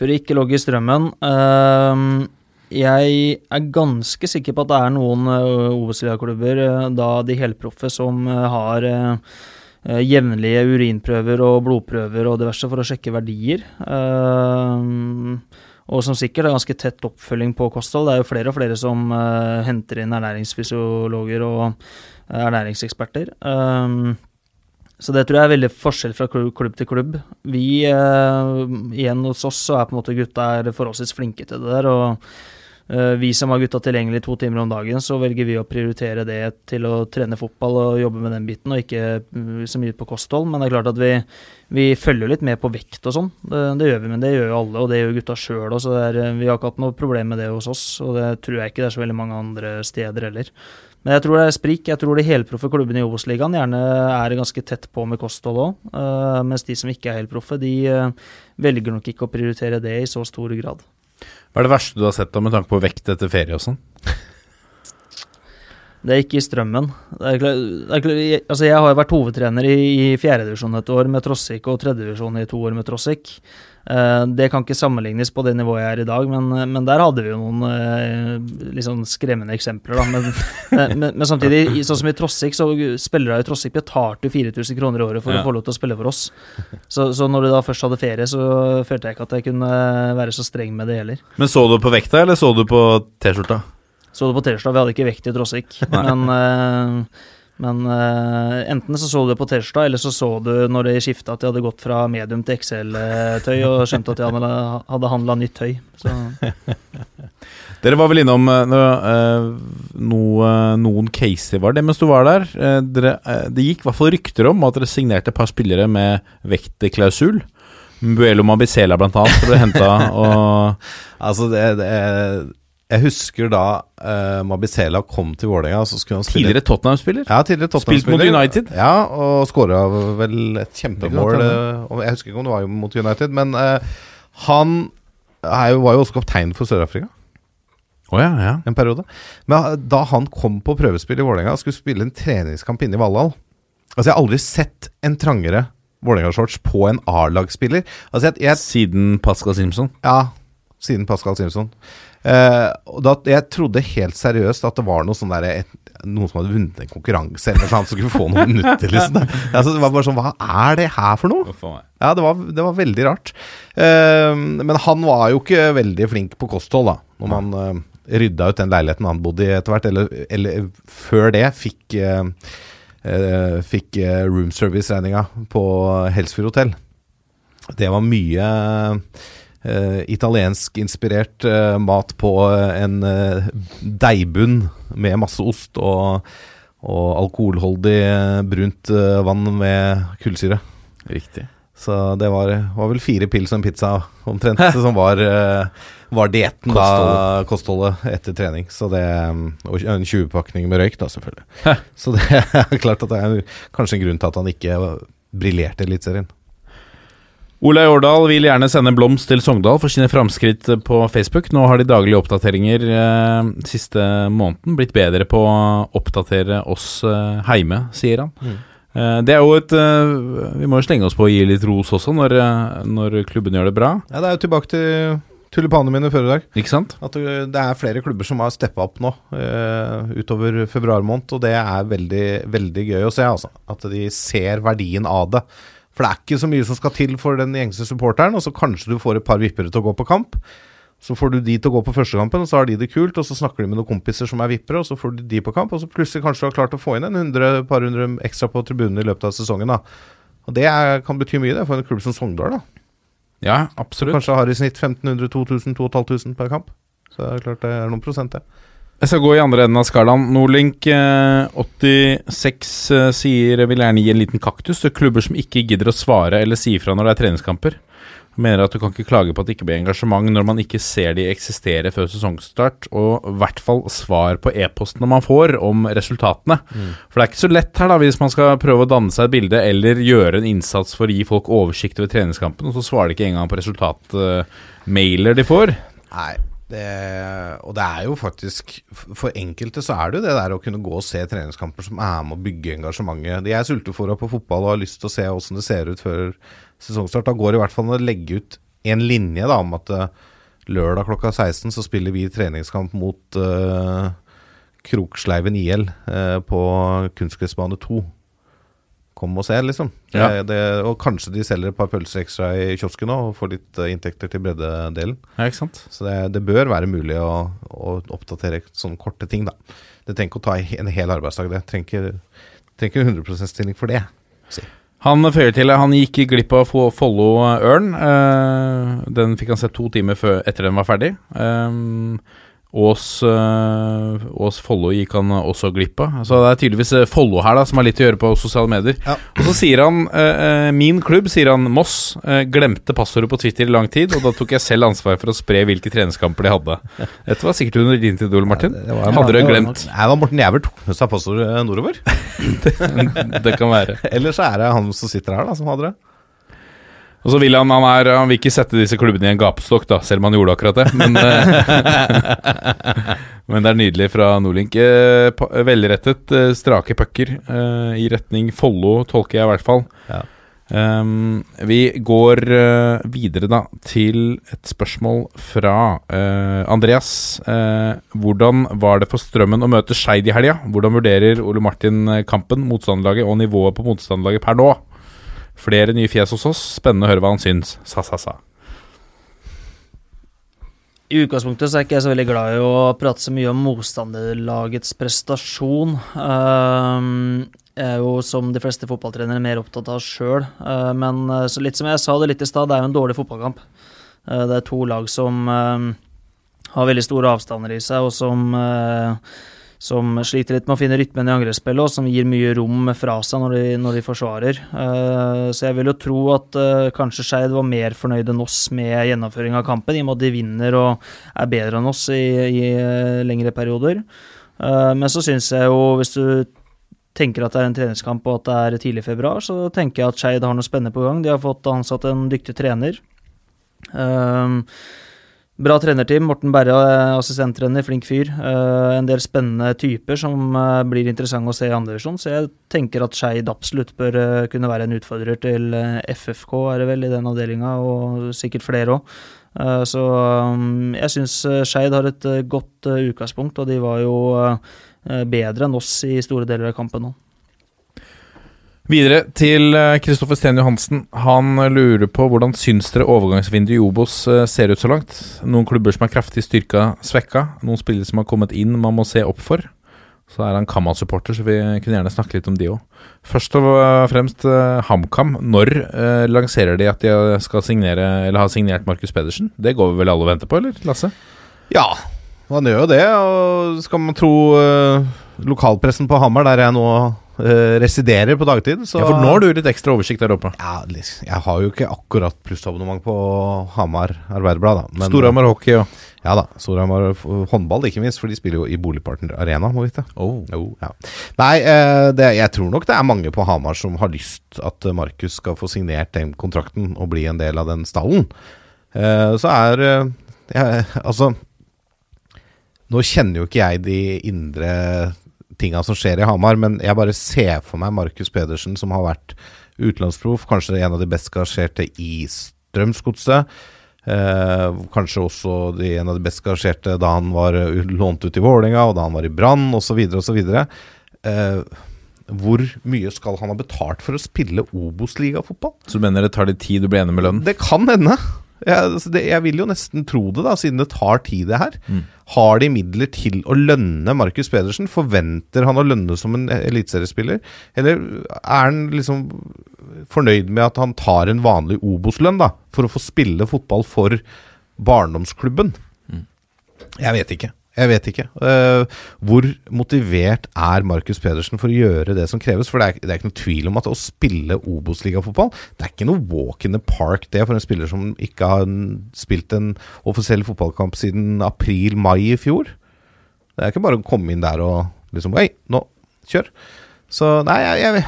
For å ikke logge i strømmen ehm, Jeg er ganske sikker på at det er noen uh, Obos-ligaklubber, eh, da de helproffe, som eh, har eh, eh, jevnlige urinprøver og blodprøver og diverse for å sjekke verdier. Ehm, og som sikkert er ganske tett oppfølging på kosthold. Det er jo flere og flere som eh, henter inn ernæringsfysiologer og eh, ernæringseksperter. Ehm, så det tror jeg er veldig forskjell fra klubb, til klubb. Vi, eh, igjen hos oss, så er på en måte gutta er forholdsvis flinke til det der. Og eh, vi som har gutta tilgjengelig to timer om dagen, så velger vi å prioritere det til å trene fotball og jobbe med den biten, og ikke mm, så mye på kosthold. Men det er klart at vi, vi følger litt med på vekt og sånn. Det, det gjør vi, men det gjør jo alle, og det gjør gutta sjøl òg. Så er, vi har ikke hatt noe problem med det hos oss, og det tror jeg ikke det er så veldig mange andre steder heller. Men jeg tror det er sprik. Jeg tror de helproffe klubbene i Obos-ligaen gjerne er ganske tett på med kosthold òg. mens de som ikke er helproffe, de uh, velger nok ikke å prioritere det i så stor grad. Hva er det verste du har sett da med tanke på vekt etter ferie og sånn? (laughs) Det er ikke i strømmen. Det er det er altså jeg har jo vært hovedtrener i, i fjerdedivisjon et år med Trossik og tredjedivisjon i to år med Trossik. Eh, det kan ikke sammenlignes på det nivået jeg er i dag, men, men der hadde vi jo noen liksom skremmende eksempler. Men, (laughs) eh, men, men samtidig, sånn som i Trossik, så spillere i Trossik betalte jo 4000 kroner i året for Ja. å få lov til å spille for oss. Så, så når du da først hadde ferie, så følte jeg ikke at jeg kunne være så streng med det heller. Men så du på vekta, eller så du på T-skjorta? Så du på T-skjorta. vi hadde ikke vekt i Trossik. Men, eh, men uh, enten så så du det på tirsdag, eller så så du når de skifta at de hadde gått fra medium til XL-tøy, og skjønte at de hadde, hadde handla nytt tøy. Så (laughs) Dere var vel innom uh, eh, noe, noen caser, var det mens du var der? Uh, dere, eh, det gikk i hvert fall rykter om at dere signerte et par spillere med vektklausul. Buelo Mabisela blant annet ble henta, (laughs) og Altså, det, det Jeg husker da uh, Mabisela kom til Vålerenga, så skulle han spille tidligere Tottenham-spiller. Ja, tidligere Spilt mot United. Ja, og skåra vel et kjempemål. Kan eh, Jeg husker ikke om det var mot United, men uh, han er var jo også kaptein for Sør-Afrika Oh, ja, ja. en periode. Men eh, da han kom på prøvespill i Vålerenga skulle spille en treningskamp inne i Valhall Altså, jeg har aldri sett en trangere Vålerenga-shorts på en A-lagsspiller. Altså, Siden Pascal Simpson. Ja, siden Pascal Simpson. Eh, og da, jeg trodde helt seriøst at det var noe sånn der, et, noen som hadde vunnet en konkurranse eller noe sånt, som skulle få noen (laughs) minutter. Liksom. Altså, det var bare sånn, Hva er det her for noe? Ja, det var, det var veldig rart. Uh, men han var jo ikke veldig flink på kosthold, da. Når man uh, rydda ut den leiligheten han bodde i etter hvert. Eller, eller før det fikk, uh, eh, fikk eh, room service-regninga på Helsfyr hotell. Det var mye eh, italiensk-inspirert eh, mat på en uh, deigbunn med masse ost og, og alkoholholdig eh, brunt eh, vann med kullsyre. Riktig. Så det var, var vel fire pils og en pizza omtrent (laughs) som var, eh, var dietten da, kostholdet etter trening. Så det, og en 20-pakning med røyk, da, selvfølgelig. Så det er klart at det er kanskje en grunn til at han ikke briljerte i Eliteserien. Olai Årdal vil gjerne sende en blomst til Sogndal for sine framskritt på Facebook. Nå har de daglige oppdateringer eh, siste måneden blitt bedre på å oppdatere oss eh, heime, sier han. Mm. Eh, det er jo et eh, Vi må jo slenge oss på å gi litt ros også, når, eh, når klubben gjør det bra. Ja, det er jo tilbake til tulipanene mine før i dag. Ikke sant? At det er flere klubber som har steppa opp nå eh, utover februar måned, og det er veldig, veldig gøy å se. altså. At de ser verdien av det. For det er ikke så mye som skal til for den gjengse supporteren, og så kanskje du får et par vippere til å gå på kamp. Så får du de til å gå på førstekampen, og så har de det kult, og så snakker de med noen kompiser som er vippere, og så får du de på kamp, og så plutselig kanskje du har klart å få inn en hundre, par hundre ekstra på tribunen i løpet av sesongen. da. Og det er, kan bety mye det for en klubb som Sogndal. da. Ja, absolutt. Kanskje har i snitt 1500, 2000, 2500 per kamp. Så det er klart det er noen prosent, det. Jeg skal gå i andre enden av skalaen. Nordlink eh, 86 eh, sier vil gjerne gi en liten kaktus til klubber som ikke gidder å svare eller si ifra når det er treningskamper. Jeg Mener at du kan ikke klage på at det ikke blir engasjement når man ikke ser de eksistere før sesongstart, og i hvert fall svar på e-postene man får om resultatene. For det er ikke så lett her, da, hvis man skal prøve å danne seg et bilde eller gjøre en innsats for å gi folk oversikt over treningskampen, og så svarer de ikke engang på resultatmailer de får. Nei, det, og det er jo faktisk For enkelte så er det jo det der å kunne gå og se treningskamper som er med å bygge engasjementet. De er sultefòra på fotball og har lyst til å se åssen det ser ut før sesongstart. Da går det i hvert fall an å legge ut en linje da om at eh, lørdag klokka 16 så spiller vi treningskamp mot uh, Kroksleiven IL uh, på kunstgressbane 2. Kom og se, liksom. Ja. Det, det, og kanskje de selger et par pølser ekstra i kiosken nå og får litt eh, inntekter til breddedelen. Ja, ikke sant? Så det, det bør være mulig å, å oppdatere sånne korte ting, da. Det trenger ikke å ta en hel arbeidsdag, det. Trenger ikke, trenger 100 %-stilling for det. Han føyer til han gikk glipp av Fo- Follo Ørn. Eh, den fikk han sett to timer etter den var ferdig. Ås, øh, Ås Follo gikk han også glipp av. Så det er tydeligvis eh, Follo her da som har litt å gjøre på sosiale medier. Ja. Og så sier han eh, Min klubb, sier han Moss, øh, glemte passordet på Twitter i lang tid, og da tok jeg selv ansvar for å spre hvilke treningskamper de hadde. Dette var sikkert under din tid, Ole Martin. det var- Hadde du glemt? Det var Morten Jæver tok med seg passordet nordover. (laughs) Det kan være. (laughs) Eller så er det han som sitter her, da, som hadde det. Og så vil han, han, er, han vil ikke sette disse klubbene i en gapestokk, da, selv om han gjorde akkurat det. Men, eh, (laughs) men det er nydelig fra Nordlink. Eh, Velrettet, eh, strake pucker i retning Follo, tolker jeg i hvert fall. Ja. Um, vi går videre da til et spørsmål fra uh, Andreas. Uh, hvordan var det for Strømmen å møte Skeid i helga? Hvordan vurderer Ole Martin kampen, motstanderlaget og nivået på motstanderlaget per nå? Flere nye fjes hos oss. Spennende å høre hva han syns. Sa, sa, sa. I utgangspunktet så er ikke jeg så veldig glad i å prate så mye om motstanderlagets prestasjon. Ehm, jeg er jo, som de fleste fotballtrenere, mer opptatt av sjøl. men eh, så litt som jeg sa det litt i stad, det er jo en dårlig fotballkamp. Eh, det er to lag som eh, har veldig store avstander i seg, og som eh, som sliter litt med å finne rytmen i angrepsspillet, og som gir mye rom fra seg når de, når de forsvarer. Uh, så jeg vil jo tro at uh, kanskje Skeid var mer fornøyd enn oss med gjennomføring av kampen, i og med at de vinner og er bedre enn oss i, i eh, lengre perioder. Uh, men så syns jeg jo, hvis du tenker at det er en treningskamp og at det er tidlig februar, så tenker jeg at Skeid har noe spennende på gang. De har fått ansatt en dyktig trener. Um, Bra trenerteam. Morten Berre, eh, assistenttrener, flink fyr. Uh, en del spennende typer som uh, blir interessante å se i andredivisjon. Så jeg tenker at Skeid absolutt bør uh, kunne være en utfordrer til FFK, er det vel, i den avdelinga, og sikkert flere òg. Så um, jeg syns Skeid har et godt utgangspunkt, og de var jo bedre enn oss i store deler av kampen nå. Videre til Kristoffer Sten Johansen. Han eh, lurer på hvordan syns dere overgangsvinduet i Obos eh, ser ut så langt? Noen klubber som er kraftig styrka, svekka. Noen spillere som har kommet inn man må se opp for. Så er han Kamma-supporter, så vi kunne gjerne snakke litt om de òg. Først og fremst eh, HamKam. Når eh, lanserer de at de skal signere, eller har signert Markus Pedersen? Det går vi vel alle og venter på, eller, Lasse? Ja, han gjør jo det. Og skal man tro eh, lokalpressen på Hamar, der jeg nå eh, residerer på dagtid. Så Ja, for nå har du litt ekstra oversikt der oppe. ja, Jeg har jo ikke akkurat plussabonnement på Hamar Arbeiderblad, da. men- Storhamar hockey og Ja da. Storhamar håndball, ikke minst, for de spiller jo i Boligpartner Arena, må vite. oh. Oh, ja. Nei, eh, det, jeg tror nok det er mange på Hamar som har lyst at eh, Markus skal få signert den kontrakten og bli en del av den stallen. Eh, så er ja, Altså Nå kjenner jo ikke jeg de indre tinga som skjer i Hamar, men jeg bare ser for meg Markus Pedersen som har vært utenlandsproff, kanskje en av de best gasjerte i Strømsgodset. Eh, kanskje også de, en av de best gasjerte da han var eh, lånt ut i Vålerenga, og da han var i Brann, osv., osv. Eh, hvor mye skal han ha betalt for å spille Obos-ligafotball? Så du mener det tar litt tid å bli enig med lønnen? Det kan hende. Jeg, altså det, jeg vil jo nesten tro det, da, siden det tar tid, det her. Har de midler til å lønne Markus Pedersen? Forventer han å lønne som en eliteseriespiller? Eller er han liksom fornøyd med at han tar en vanlig Obos-lønn, da, for å få spille fotball for barndomsklubben? Jeg vet ikke. Jeg vet ikke. Eh, hvor motivert er Markus Pedersen for å gjøre det som kreves? For det er, det er ikke noe tvil om at å spille Obos-ligafotball Det er ikke noe walk in the park, det, for en spiller som ikke har spilt en offisiell fotballkamp siden april-mai i fjor. Det er ikke bare å komme inn der og liksom Hei, nå, kjør. Så nei, jeg, jeg,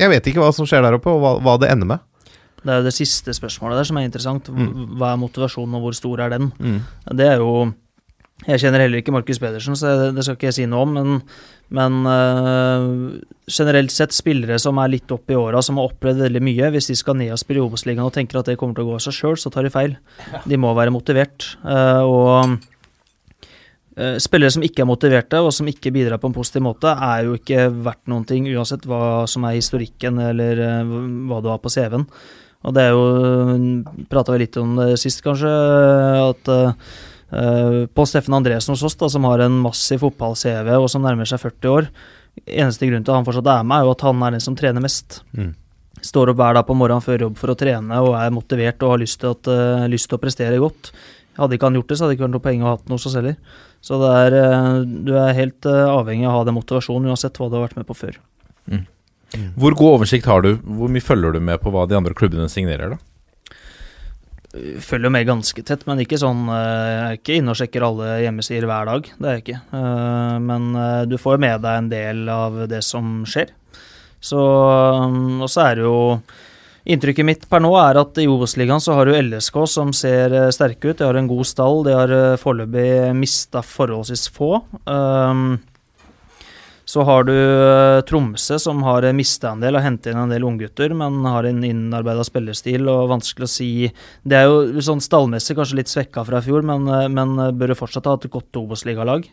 jeg vet ikke hva som skjer der oppe, og hva, hva det ender med. Det er jo det siste spørsmålet der som er interessant. Hva er motivasjonen, og hvor stor er den? Mm. Det er jo Jeg kjenner heller ikke Markus Pedersen, så det, det skal ikke jeg si noe om. Men, men øh, generelt sett spillere som er litt opp i åra, som har opplevd veldig mye, hvis de skal ned og spille i Obos-ligaen og tenker at det kommer til å gå av seg sjøl, så tar de feil. De må være motivert. Uh, og uh, Spillere som ikke er motiverte, og som ikke bidrar på en positiv måte, er jo ikke verdt noen ting, uansett hva som er historikken eller uh, hva du har på CV-en. Og det er jo Prata vi litt om det sist, kanskje, at uh, Pål Steffen Andresen hos oss, da, som har en massiv fotball-CV og som nærmer seg 40 år Eneste grunn til at han fortsatt er med, er jo at han er den som trener mest. Mm. Står opp hver dag på morgenen før jobb for å trene og er motivert og har lyst til, at, uh, lyst til å prestere godt. Hadde ikke han gjort det, så hadde det ikke vært noe poeng å ha hatt noe hos oss heller. Så det er, uh, du er helt uh, avhengig av å ha den motivasjonen uansett hva du har vært med på før. Hvor god oversikt har du? Hvor mye følger du med på hva de andre klubbene signerer, da? Følger med ganske tett, men ikke sånn eh, Jeg er ikke inne og sjekker alle hjemmesider hver dag. Det er jeg ikke. Eh, Men eh, du får med deg en del av det som skjer. Så mm, Og så er det jo Inntrykket mitt per nå er at i Obos-ligaen så har du LSK som ser sterke ut. De har en god stall. De har foreløpig mista forholdsvis få. Så har du eh, Tromsø, som har mista en del og hentet inn en del unggutter, men har en innarbeida spillerstil og vanskelig å si Det er jo sånn stallmessig kanskje litt svekka fra i fjor, men, eh, men bør fortsatt ha et godt Obos-ligalag.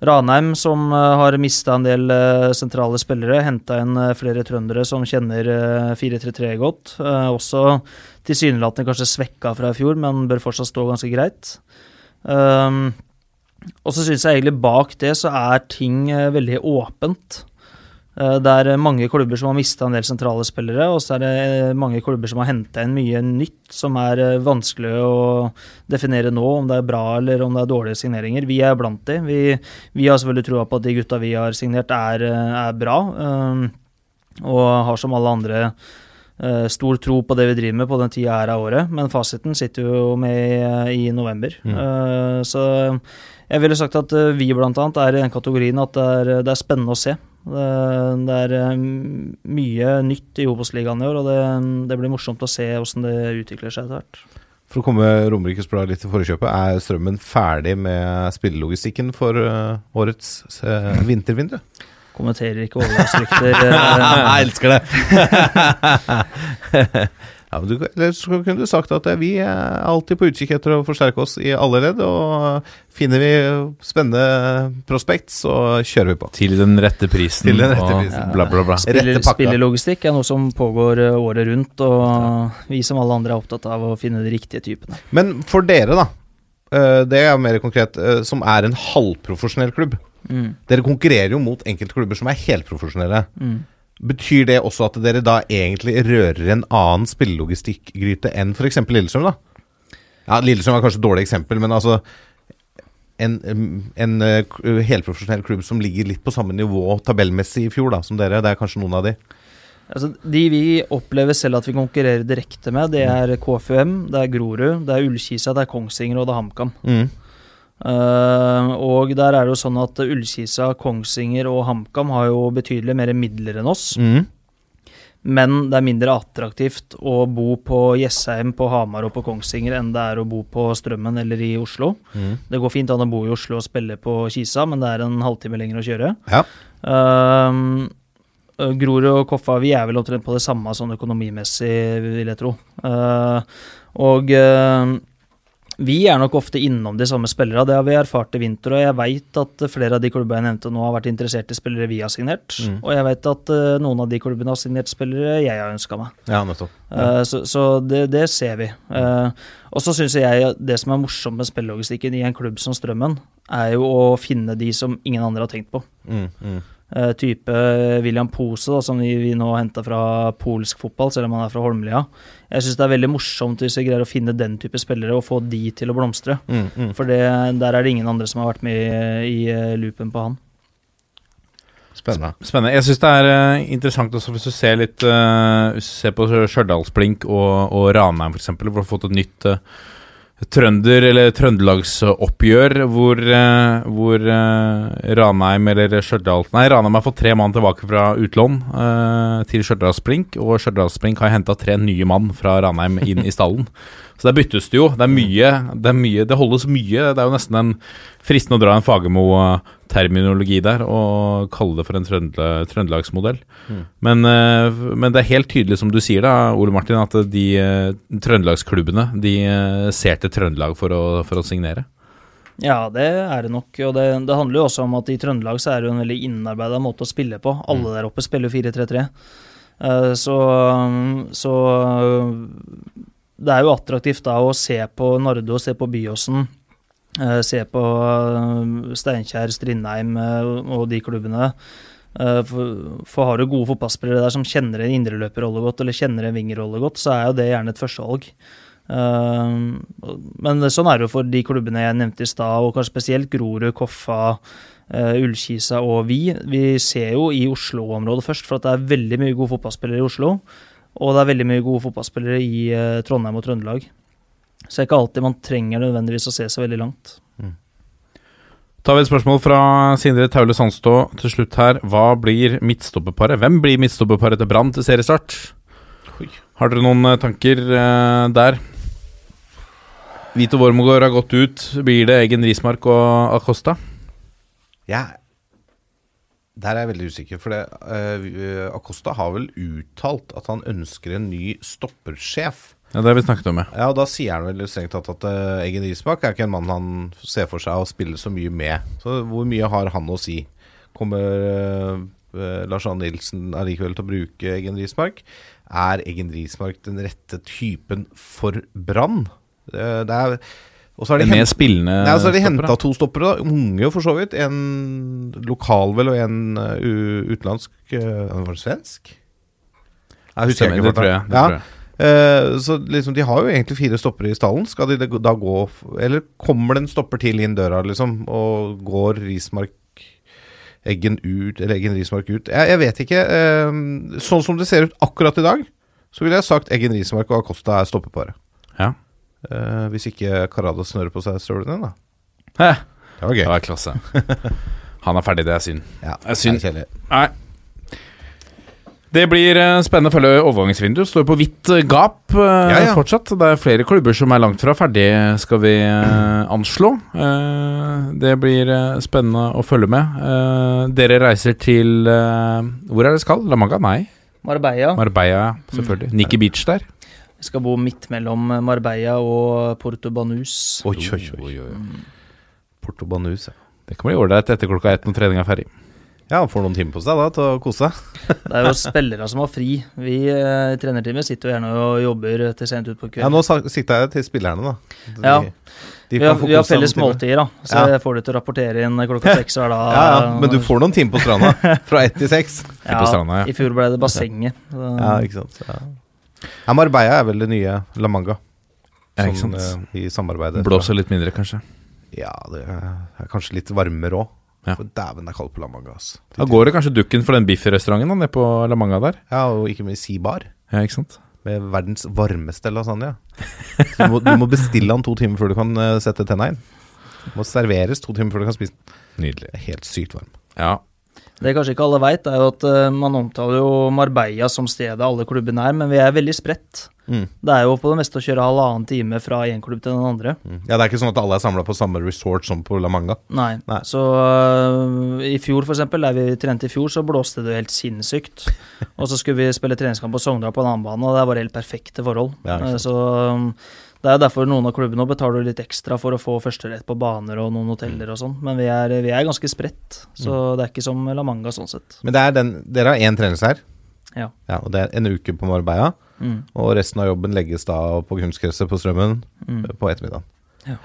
Ranheim, som eh, har mista en del eh, sentrale spillere, henta inn eh, flere trøndere som kjenner eh, 4-3-3 godt. Eh, også tilsynelatende kanskje svekka fra i fjor, men bør fortsatt stå ganske greit. Um, og så syns jeg egentlig bak det så er ting eh, veldig åpent. Eh, Det er eh, mange klubber som har mista en del sentrale spillere, og så er det mange klubber som har henta inn mye nytt som er vanskelig å definere nå, om det er bra eller om det er dårlige signeringer. Vi er blant de. Vi, vi har selvfølgelig troa på at de gutta vi har signert, er, er bra, og har som alle andre stor tro på det vi driver med på den tida her av året, men fasiten sitter jo med i, i november. Eh, så jeg ville sagt at eh, vi blant annet er i den kategorien at det er, det er spennende å se. Det, det er eh, mye nytt i Obos-ligaen i år, og det, det blir morsomt å se hvordan det utvikler seg etter hvert. For å komme Romerikes Blad litt i forkjøpet, er Strømmen ferdig med spillelogistikken for eh, årets vintervindu? Kommenterer ikke overgangsrykter. (laughs) eh, Jeg elsker det! (laughs) ja, men du, eller så kunne du sagt at eh, vi er alltid på utkikk etter å forsterke oss i alle ledd, og finner vi spennende prospekt, så kjører vi på. Til den rette prisen. Til den rette og prisen. Bla, bla, bla. Spiller, spillelogistikk er noe som pågår eh, året rundt, og vi som alle andre er opptatt av å finne de riktige typene. Men for dere, da. eh, Det er mer konkret, eh, som er en halvprofesjonell klubb. Mm. Dere konkurrerer jo mot enkeltklubber som er helprofesjonelle. Mm. Betyr det også at dere da egentlig rører en annen spillelogistikkgryte enn f.eks. Lillestrøm, da? Ja, Lillestrøm er kanskje et dårlig eksempel, men altså en, en eh, helprofesjonell klubb som ligger litt på samme nivå tabellmessig i fjor da, som dere? Det er kanskje noen av de? Altså, de vi opplever selv at vi konkurrerer direkte med, det er KFUM, det er Grorud, det er Ullkisa, det er Kongsvinger og det er HamKam. Mm. Eh, og der er det jo sånn at Ullkisa, Kongsvinger og HamKam har jo betydelig mer midler enn oss. Mm. Men det er mindre attraktivt å bo på Jessheim, på Hamar og på Kongsvinger enn det er å bo på Strømmen eller i Oslo. Mm. Det går fint an å bo i Oslo og spille på Kisa, men det er en halvtime lenger å kjøre. Ja. Eh, Grorud og Koffa vi er vel omtrent på det samme sånn økonomimessig, vil jeg tro. Uh, og eh, vi er nok ofte innom de samme spillerne, det har vi erfart i vinter. Og jeg veit at flere av de klubbene jeg nevnte nå har vært interessert i spillere vi har signert. Mm. Og jeg vet at uh, noen av de klubbene har signert spillere jeg har ønska meg. Ja, nettopp. Eh, så så det, det ser vi. Uh, og så syns jeg det som er morsomt med spillelogistikken i en klubb som Strømmen, er jo å finne de som ingen andre har tenkt på. Mm. Mm. Eh, type William Pose, da, som vi, vi nå henta fra polsk fotball, selv om han er fra Holmlia. Jeg syns det er veldig morsomt hvis vi greier å finne den type spillere og få de til å blomstre. Mm. Mm. For det, der er det ingen andre som har vært med i, i eh, loopen på han. Spennende. Spennende. Jeg syns det er eh, interessant også hvis du ser litt uh, Hvis du ser på Stjørdalsblink og, og Ranheim f.eks., hvor du har fått et nytt eh, trønder- eller trøndelagsoppgjør, hvor, uh, hvor uh, Ranheim eller Stjørdal Nei, Ranheim har fått tre mann tilbake fra utlån uh, til Stjørdalsblink, og Stjørdalsblink har henta tre nye mann fra Ranheim inn i stallen. (laughs) Så der byttes det jo. Det er mye, det er mye Det holdes mye. Det er jo nesten en fristende å dra en Fagermo-terminologi der og kalle det for en trøndel, trøndelagsmodell. Mm. Men, eh, men det er helt tydelig, som du sier da, Ole Martin, at de eh, trøndelagsklubbene de eh, ser til Trøndelag for å, for å signere. Ja, det er det nok. Og det, det handler jo også om at i Trøndelag så er det jo en veldig innarbeida måte å spille på. Alle der oppe spiller jo 4-3-3. Eh, Så, så det er jo attraktivt da å se på Nardo, se på Byåsen, se på eh, Steinkjer, Strindheim eh, og de klubbene. Eh, For, har du gode fotballspillere der som kjenner en indreløperrolle godt, eller kjenner en vingerrolle godt, så er jo det gjerne et førstevalg. Eh, Men sånn er det jo for de klubbene jeg nevnte i stad, og kanskje spesielt Grorud, Koffa, eh, Ullkisa og vi. Vi ser jo i Oslo-området først, for det er veldig mye gode fotballspillere i Oslo. Og det er veldig mye gode fotballspillere i eh, Trondheim og Trøndelag. Så det er ikke alltid man trenger nødvendigvis å se seg veldig langt. tar vi et spørsmål fra Sindre Taule Sandstå til slutt her. Hva blir midtstopperparet? Hvem blir midtstopperparet til Brann til seriestart? Har dere noen eh, tanker uh, der? Vito Wormgård har gått ut. Blir det Egen Rismark og Acosta? Ja, der er jeg veldig usikker, for det, uh, Acosta har vel uttalt at han ønsker en ny stoppersjef. Ja, Det har vi snakket om, ja. Ja, og Da sier han vel strengt tatt at uh, Eggen Risbakk er ikke en mann han ser for seg å spille så mye med. Så hvor mye har han å si? Kommer uh, eh, Lars Arne Nilsen allikevel til å bruke Eggen Rismark? Er Eggen Rismark den rette typen for Brann? mer det er og så har de hent- spillende de henta to stoppere, da. unge for så vidt. En lokal vel, og en uh, u- utenlandsk uh, Var det svensk? Jeg husker Stemmer, ikke det tror jeg. Det ja. tror jeg. Eh, så liksom, de har jo egentlig fire stoppere i stallen. Skal de da gå Eller kommer det en stopper til inn døra, liksom, og går Rismark Eggen ut, eller Eggen Rismark ut? Jeg, jeg vet ikke. Eh, sånn som det ser ut akkurat i dag, så ville jeg sagt Eggen Rismark og Acosta er stoppeparet. Ja. Eh, hvis ikke Karada snører på seg støvlene, da. Hæ, Det var gøy. det var klasse. Han er ferdig, det er synd. Ja, Det er synd. Nei. Det blir eh, spennende å følge overgangsvinduet. Står på hvitt eh, gap eh, Ja, ja. fortsatt. Det er flere klubber som er langt fra ferdig, skal vi anslå. Eh, det blir spennende å følge med. Eh, dere reiser til Hvor er det skal? La Manga? Nei. Marbella. Marbella, selvfølgelig. Nikki Beach der. Vi skal bo midt mellom Marbella og Porto Banus. Oi, oi, oi. Porto Banus, ja. Det kan bli ålreit etter klokka ett når treninga er ferdig. Ja, han får noen timer på seg da til å kose seg. Det er jo spillere som har fri. Vi eh, i trenerteamet sitter jo gjerne og jobber til sent utpå Ja, nå sikta jeg til spillerne, da. De, Ja. de vi, har, vi har felles måltider, da. Så Ja. jeg får det til å rapportere inn klokka seks hver dag. Ja, ja, men du får noen timer på stranda. (laughs) Fra ett til seks. ja, på stranda, ja. I fjor ble det bassenget. Så, Ja, ikke sant. Ja. Marbella er vel det nye La Manga. Ja, ikke sant. eh, I samarbeidet. Blåser litt mindre, kanskje. Ja, det er kanskje litt varmere òg. Ja. For dæven, det er kaldt på La Manga. ass. Da går det kanskje dukken for den biffrestauranten nede på La Manga der. Ja, og ikke minst Sibar. Ja, ikke sant? Med verdens varmeste lasagne. Du, må, du må bestille den to timer før du kan eh, sette tenna inn. Du må serveres to timer før du kan spise den. Nydelig. Helt sykt varm. Ja. Det kanskje ikke alle veit, er jo at eh, man omtaler jo Marbella som stedet alle klubbene er, men vi er veldig spredt. Mm. Det er jo på det meste å kjøre halvannen time fra én klubb til den andre. Mm. Ja, Det er ikke sånn at alle er samla på samme resort som på La Manga. Nei. Nei. Så uh, i fjor, eksempel, der vi trente i fjor, så blåste det jo helt sinnssykt. (laughs) og så skulle vi spille treningskamp på Sogndal på en annen bane, og det var helt perfekte forhold. Ja, Eh, så um, det er derfor noen av klubbene betaler litt ekstra for å få førsterett på baner og noen hoteller og sånn, men vi er, vi er ganske spredt. Så Mm. det er ikke som La Manga sånn sett. Men er den, dere har én treningsleir, Ja. ja, og det er en uke på Marbella. Mm. Og resten av jobben legges da på kunstgresset på Strømmen Mm. eh, på ettermiddagen. Ja.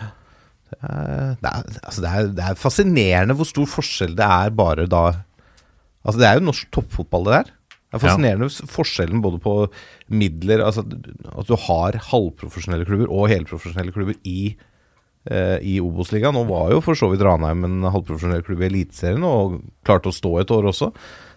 Det er, det, er, altså det, det er fascinerende hvor stor forskjell det er bare da Altså Det er jo norsk toppfotball, det der. Det er fascinerende ja. forskjellen både på midler Altså at du har halvprofesjonelle klubber og helprofesjonelle klubber i eh, i Obos-ligaen. Nå var jo for så vidt Ranheim en halvprofesjonell klubb i Eliteserien og klarte å stå et år også.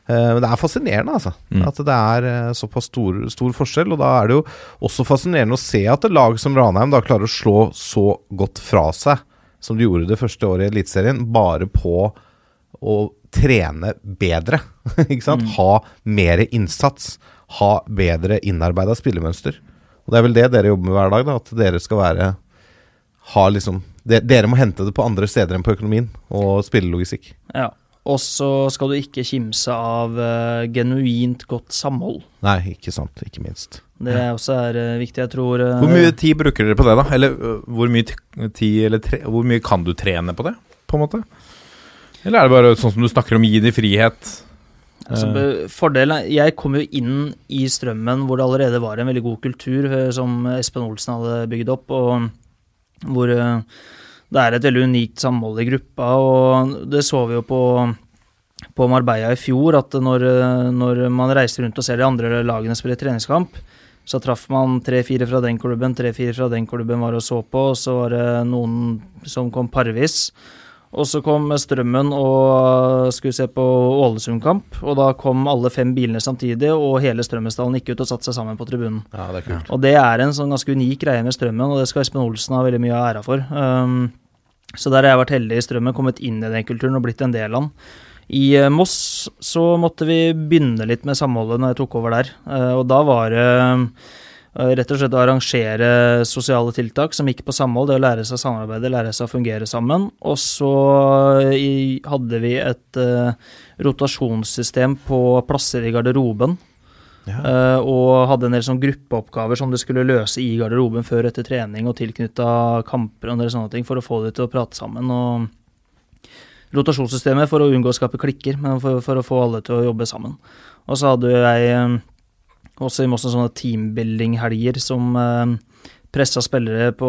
Eh, Men det er fascinerende, altså. Mm. At det er eh, såpass stor, stor forskjell. Og da er det jo også fascinerende å se at et lag som Ranheim da klarer å slå så godt fra seg som de gjorde det første året i Eliteserien, bare på å trene bedre. (laughs) ikke sant? Ha mer innsats. Ha bedre innarbeida spillemønster. Og det er vel det dere jobber med hver dag, da. At dere skal være ha liksom de, Dere må hente det på andre steder enn på økonomien og spillelogistikk. Ja. Og så skal du ikke kimse av uh, genuint godt samhold. Nei, ikke sant. Ikke minst. Det også er uh, viktig. Jeg tror uh, Hvor mye tid bruker dere på det, da? Eller øh, hvor mye tid eller tre, Hvor mye kan du trene på det, på en måte? Eller er det bare sånn som du snakker om, gi dem frihet? Altså, fordelen Jeg kom jo inn i strømmen hvor det allerede var en veldig god kultur eh, som Espen Olsen hadde bygd opp, og hvor eh, det er et veldig unikt samhold i gruppa. Og det så vi jo på, på Marbella i fjor, at når, eh, når man reiser rundt og ser de andre lagene spille treningskamp, så traff man tre-fire fra den klubben, tre-fire fra den klubben var og så på, og så var det noen som kom parvis. Og så kom Strømmen og skulle se på Ålesund-kamp, og da kom alle fem bilene samtidig, og hele Strømmensdalen gikk ut og satte seg sammen på tribunen. Ja, det er kult. Og det er en sånn ganske unik greie med Strømmen, og det skal Espen Olsen ha veldig mye av æra for. Um, så der har jeg vært heldig i Strømmen, kommet inn i den kulturen og blitt en del av den. I eh, Moss så måtte vi begynne litt med samholdet når jeg tok over der, uh, og da var det eh, rett og slett å arrangere sosiale tiltak som gikk på samhold, det å lære seg å samarbeide, lære seg å fungere sammen. Og så eh, hadde vi et eh, rotasjonssystem på plasser i garderoben. Eh, og hadde en del sånn gruppeoppgaver som du skulle løse i garderoben før etter trening, og tilknytta kamper og en del sånne ting, for å få dem til å prate sammen. og Rotasjonssystemet for å unngå å skape klikker, men for, for å få alle til å jobbe sammen. Og så hadde jeg eh, også i masse sånne teambuilding-helger som eh, pressa spillere på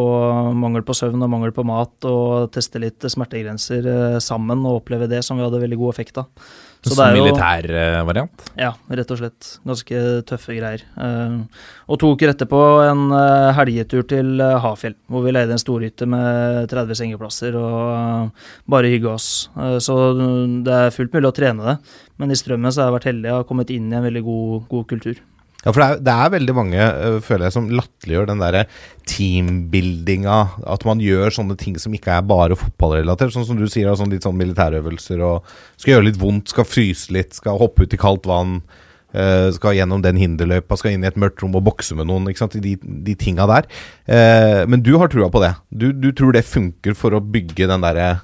mangel på søvn og mangel på mat, og teste litt smertegrenser eh, sammen og oppleve det, som vi hadde veldig god effekt av. Så det er jo- militær øh, variant? ja, rett og slett. Ganske tøffe greier. Eh, og to uker etterpå en uh, helgetur til eh, Hafjell, hvor vi leide en storhytte med 30 sengeplasser og eh, bare hygge oss. Eh, så det er fullt mulig å trene det, men i Strømmen så har jeg vært heldig og kommet inn i en veldig god, god kultur. Ja, for det er, det er veldig mange, øh, føler jeg, som latterliggjør den derre teambuildinga. At man gjør sånne ting som ikke er bare fotballrelatert. Sånn som du sier, sånn litt sånn militærøvelser og skal gjøre litt vondt, skal fryse litt, skal hoppe ut i kaldt vann. øh, skal gjennom den hinderløypa, skal inn i et mørkt rom og bokse med noen. ikke sant, De, de tinga der. Eh, men du har trua på det. Du, du tror det funker for å bygge den derre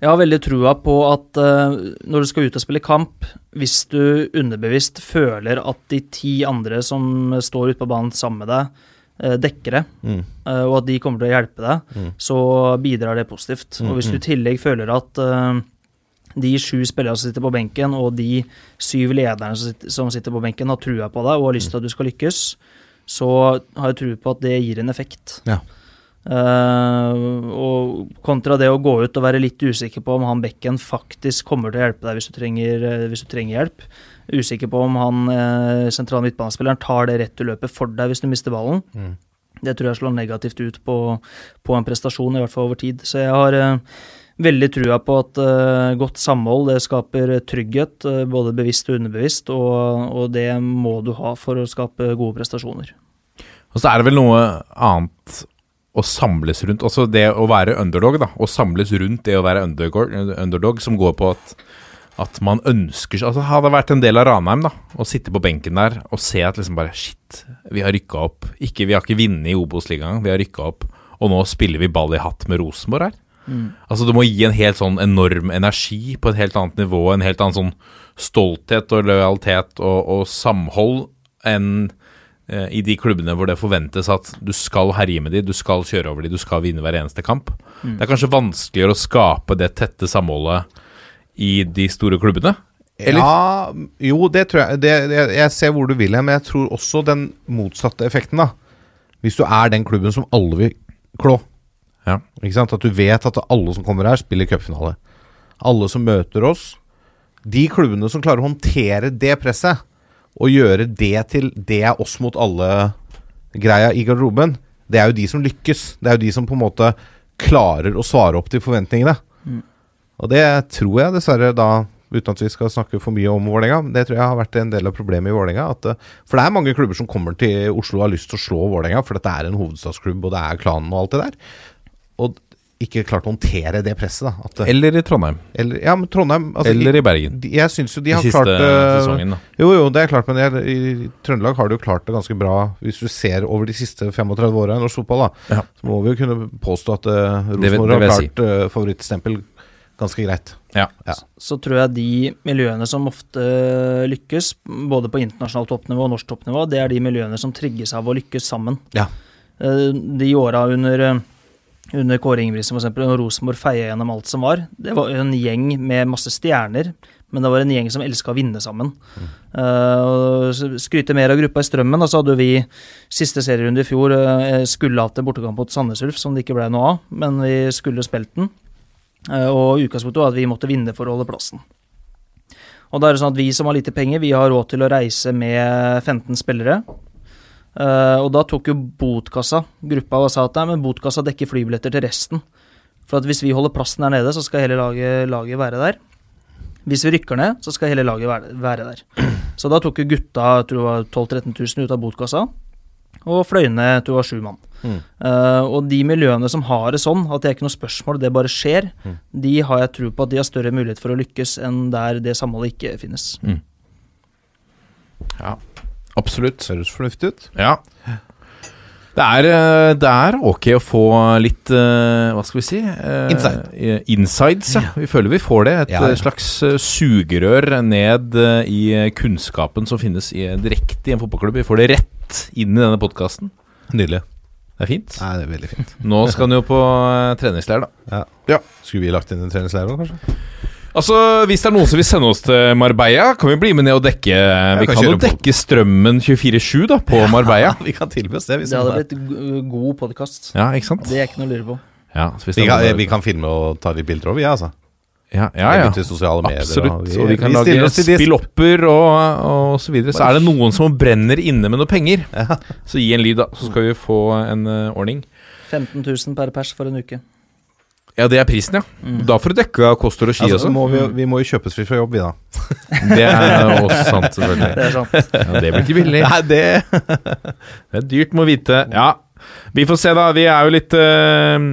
Jeg har veldig trua på at uh, når du skal ut og spille kamp, hvis du underbevisst føler at de ti andre som står ute på banen sammen med deg, uh, dekker det, mm, uh, og at de kommer til å hjelpe deg, Mm. så bidrar det positivt. Mm, Og hvis du mm. i tillegg føler at de sju spillerne som sitter på benken, og de syv lederne som sitter, som sitter på benken, har trua på deg og har lyst til at du skal lykkes, så har jeg trua på at det gir en effekt. Ja. Eh, og kontra det å gå ut og være litt usikker på om han bekken faktisk kommer til å hjelpe deg hvis du trenger, eh, hvis du trenger hjelp. Usikker på om han uh, sentrale midtbanespilleren tar det rette løpet for deg hvis du mister ballen. Mm. Det tror jeg slår negativt ut på, på en prestasjon, i hvert fall over tid. Så jeg har uh, veldig trua på at uh, godt samhold det skaper trygghet, eh, både bevisst og underbevisst, og, og det må du ha for å skape gode prestasjoner. Og så er det vel noe annet å samles rundt. Også det å være underdog, da. Å samles rundt det å være underdog, underdog som går på at, at man ønsker altså Hadde vært en del av Ranheim, da, å sitte på benken der og se at liksom bare Shit, vi har rykka opp. Ikke, vi har ikke vunnet i Obos-ligaen, vi har rykka opp. Og nå spiller vi ball i hatt med Rosenborg her. Altså Du må gi en helt sånn enorm energi på et helt annet nivå, en helt annen sånn stolthet og lojalitet og, og samhold enn i de klubbene hvor det forventes at du skal herje med de, du skal kjøre over de, du skal vinne hver eneste kamp. Det er kanskje vanskeligere å skape det tette samholdet i de store klubbene. Eller? Ja, jo, det tror jeg det, jeg, jeg ser hvor du vil hen, men jeg tror også den motsatte effekten, da. Hvis du er den klubben som alle vil klå. Ja. Ikke sant? At du vet at alle som kommer her, spiller cupfinale. Alle som møter oss. De klubbene som klarer å håndtere det presset, og gjøre det til det er oss mot alle-greia i garderoben, det er jo de som lykkes. Det er jo de som på en måte klarer å svare opp til forventningene. Og det tror jeg dessverre da Uten at vi skal snakke for mye om Vålerenga. Det tror jeg har vært en del av problemet i Vålerenga. eh, For det er mange klubber som kommer til Oslo og har lyst til å slå Vålerenga, for dette er en hovedstadsklubb, og det er klanen og alt det der. Ikke klart å håndtere det presset. da. At, Eller i Trondheim. eller, ja, men Trondheim altså, Eller i Bergen. de, Jeg syns jo de De har siste klart det sesongen, da. Jo, jo, det er klart, men jeg, i Trøndelag har de jo klart det ganske bra. Hvis du ser over de siste 35 åra i norsk fotball, da, Ja. så må vi jo kunne påstå at uh, Rosenborg har klart klart uh, favorittstempel ganske greit. Ja. Ja. Så tror jeg de miljøene som ofte lykkes, både på internasjonalt toppnivå og norsk toppnivå, det er de miljøene som trigges av å lykkes sammen. Ja. Eh, De åra under eh, under Kåre Ingebrigtsen eksempel, og Rosenborg feia gjennom alt som var. Det var en gjeng med masse stjerner, men det var en gjeng som elska å vinne sammen. Mm. Uh, skryte mer av gruppa i Strømmen. Da så hadde vi siste serierunde i fjor uh, skulle hatt en bortekamp mot Sandnes Ulf, som det ikke ble noe av, men vi skulle spilt den. Uh, og utgangspunktet var at vi måtte vinne for å holde plassen. Og da er det sånn at Vi som har lite penger, vi har råd til å reise med 15 spillere. Eh, og da tok jo botkassa gruppa og sa at nei, men botkassa dekker flybilletter til resten. For at hvis vi holder plassen der nede, så skal hele laget, laget være der. Hvis vi rykker ned, så skal hele laget være, være der. Så da tok jo gutta jeg tror det var 12 000-13 000 ut av botkassa, og fløy ned var sju mann. Eh, og de miljøene som har det sånn, at det er ikke noe spørsmål, det bare skjer, de har jeg tro på at de har større mulighet for å lykkes enn der det samholdet ikke finnes. ja. Absolutt. Høres fornuftig ut. Ja. Det er, eh, det er ok å få litt eh, Hva skal vi si? Eh, Inside. Insides, ja. Vi føler vi får det. Et Ja, ja. slags sugerør ned i kunnskapen som finnes i, direkte i en fotballklubb. Vi får det rett inn i denne podkasten. Nydelig. Det er fint. Nei, det er veldig fint. Nå skal han jo på treningsleir, da. Ja. Skulle vi lagt inn en treningsleir òg, kanskje? Altså, Hvis det er noen som vil sende oss til Marbella, kan vi bli med ned og dekke Vi kan kan jo dekke strømmen 24-7 da på (laughs) Marbella. (laughs) vi kan tilby oss det. Hvis Det hadde blitt god podkast. Ja, ikke sant? Det er ikke noe å lure på. Ja, så hvis vi, kan, vi kan filme og ta litt bilder òg, vi, altså. ja, ja, ja. medier. Absolutt. Og vi, kan vi lage oss til disp. spillopper og, og så videre. Så er det noen som brenner inne med noe penger, så gi en lyd, da. Så skal vi få en uh, ordning. 15 000 per pers for en uke. Ja, det er prisen, ja. Da får du dekka kost og ski Altså, også. må vi, vi må jo kjøpes fri fra jobb, vi da. (laughs) Det er også sant, selvfølgelig. Det er sant. Ja, det blir ikke billig. Nei, det (laughs) Det er dyrt, må vite. Ja, vi får se, da. Vi er jo litt uh,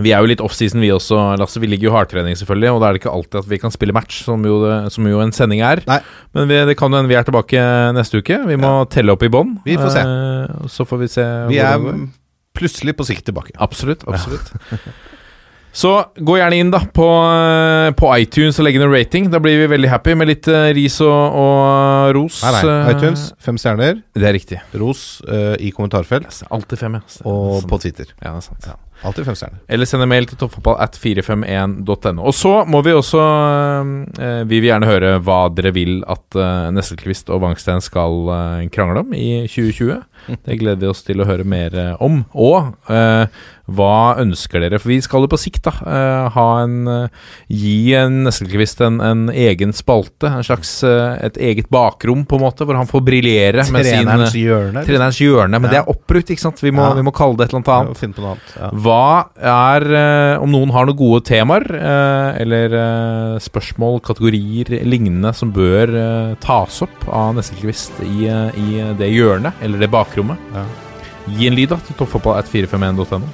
Vi er jo litt offseason, vi også, Lasse. Vi ligger jo i hardtrening, selvfølgelig. Og da er det ikke alltid at vi kan spille match, som jo, det, som jo en sending er. Nei. Men vi, det kan jo hende vi er tilbake neste uke. Vi må telle opp i bånn. Vi får se. Uh, så får vi se Vi er plutselig på sikt tilbake. Absolutt. absolutt (laughs) Så gå gjerne inn da på, eh, på iTunes og legg inn en rating. Da blir vi veldig happy med litt uh, ris og, og ros. Nei, nei. eh, iTunes, fem stjerner. Det er riktig. Ros uh, i kommentarfelt. Alltid fem, ja. Og på Twitter. Ja, det er sant. Alltid femstjerne. Eller Eller sende mail til toppfotball at 451.no. Og så må vi også eh, Vi vil gjerne høre hva dere vil at eh, Nesselquist og Wangstein skal eh, krangle om i 2020. Det gleder vi oss til å høre mer eh, om. Og eh, hva ønsker dere? For vi skal jo på sikt da eh, ha en eh, Gi en Nesselquist en, en egen spalte. En slags eh, et eget bakrom, på en måte, hvor han får briljere med sin Trenerens hjørne. Trenerens hjørne. Men Ja. det er oppbrukt, ikke sant? Vi må, Ja. vi må kalle det et eller annet annet. Ja. Hva er eh, Om noen har noen gode temaer, eh, eller eh, spørsmål, kategorier, lignende, som bør tas opp av Nesselquist i, i det hjørnet, eller det bakrommet, Ja. gi en lyd da til toppfotball.451.no.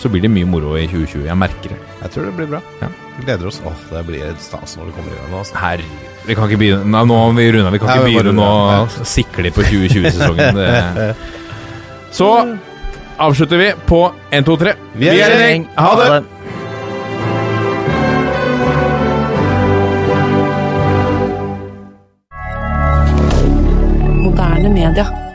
Så blir det mye moro i 2020. Jeg merker det. Jeg tror det blir bra. Ja. Vi gleder oss. Åh, det blir stas når det kommer i gang. Altså. Her Vi kan ikke begynne Nei, nå må vi runde. Vi kan ikke begynne å sikle på 2020-sesongen. Det- (laughs) Så avslutter vi på 1, 2, 3. Vi er i gjeng. Ha det! Moderne media.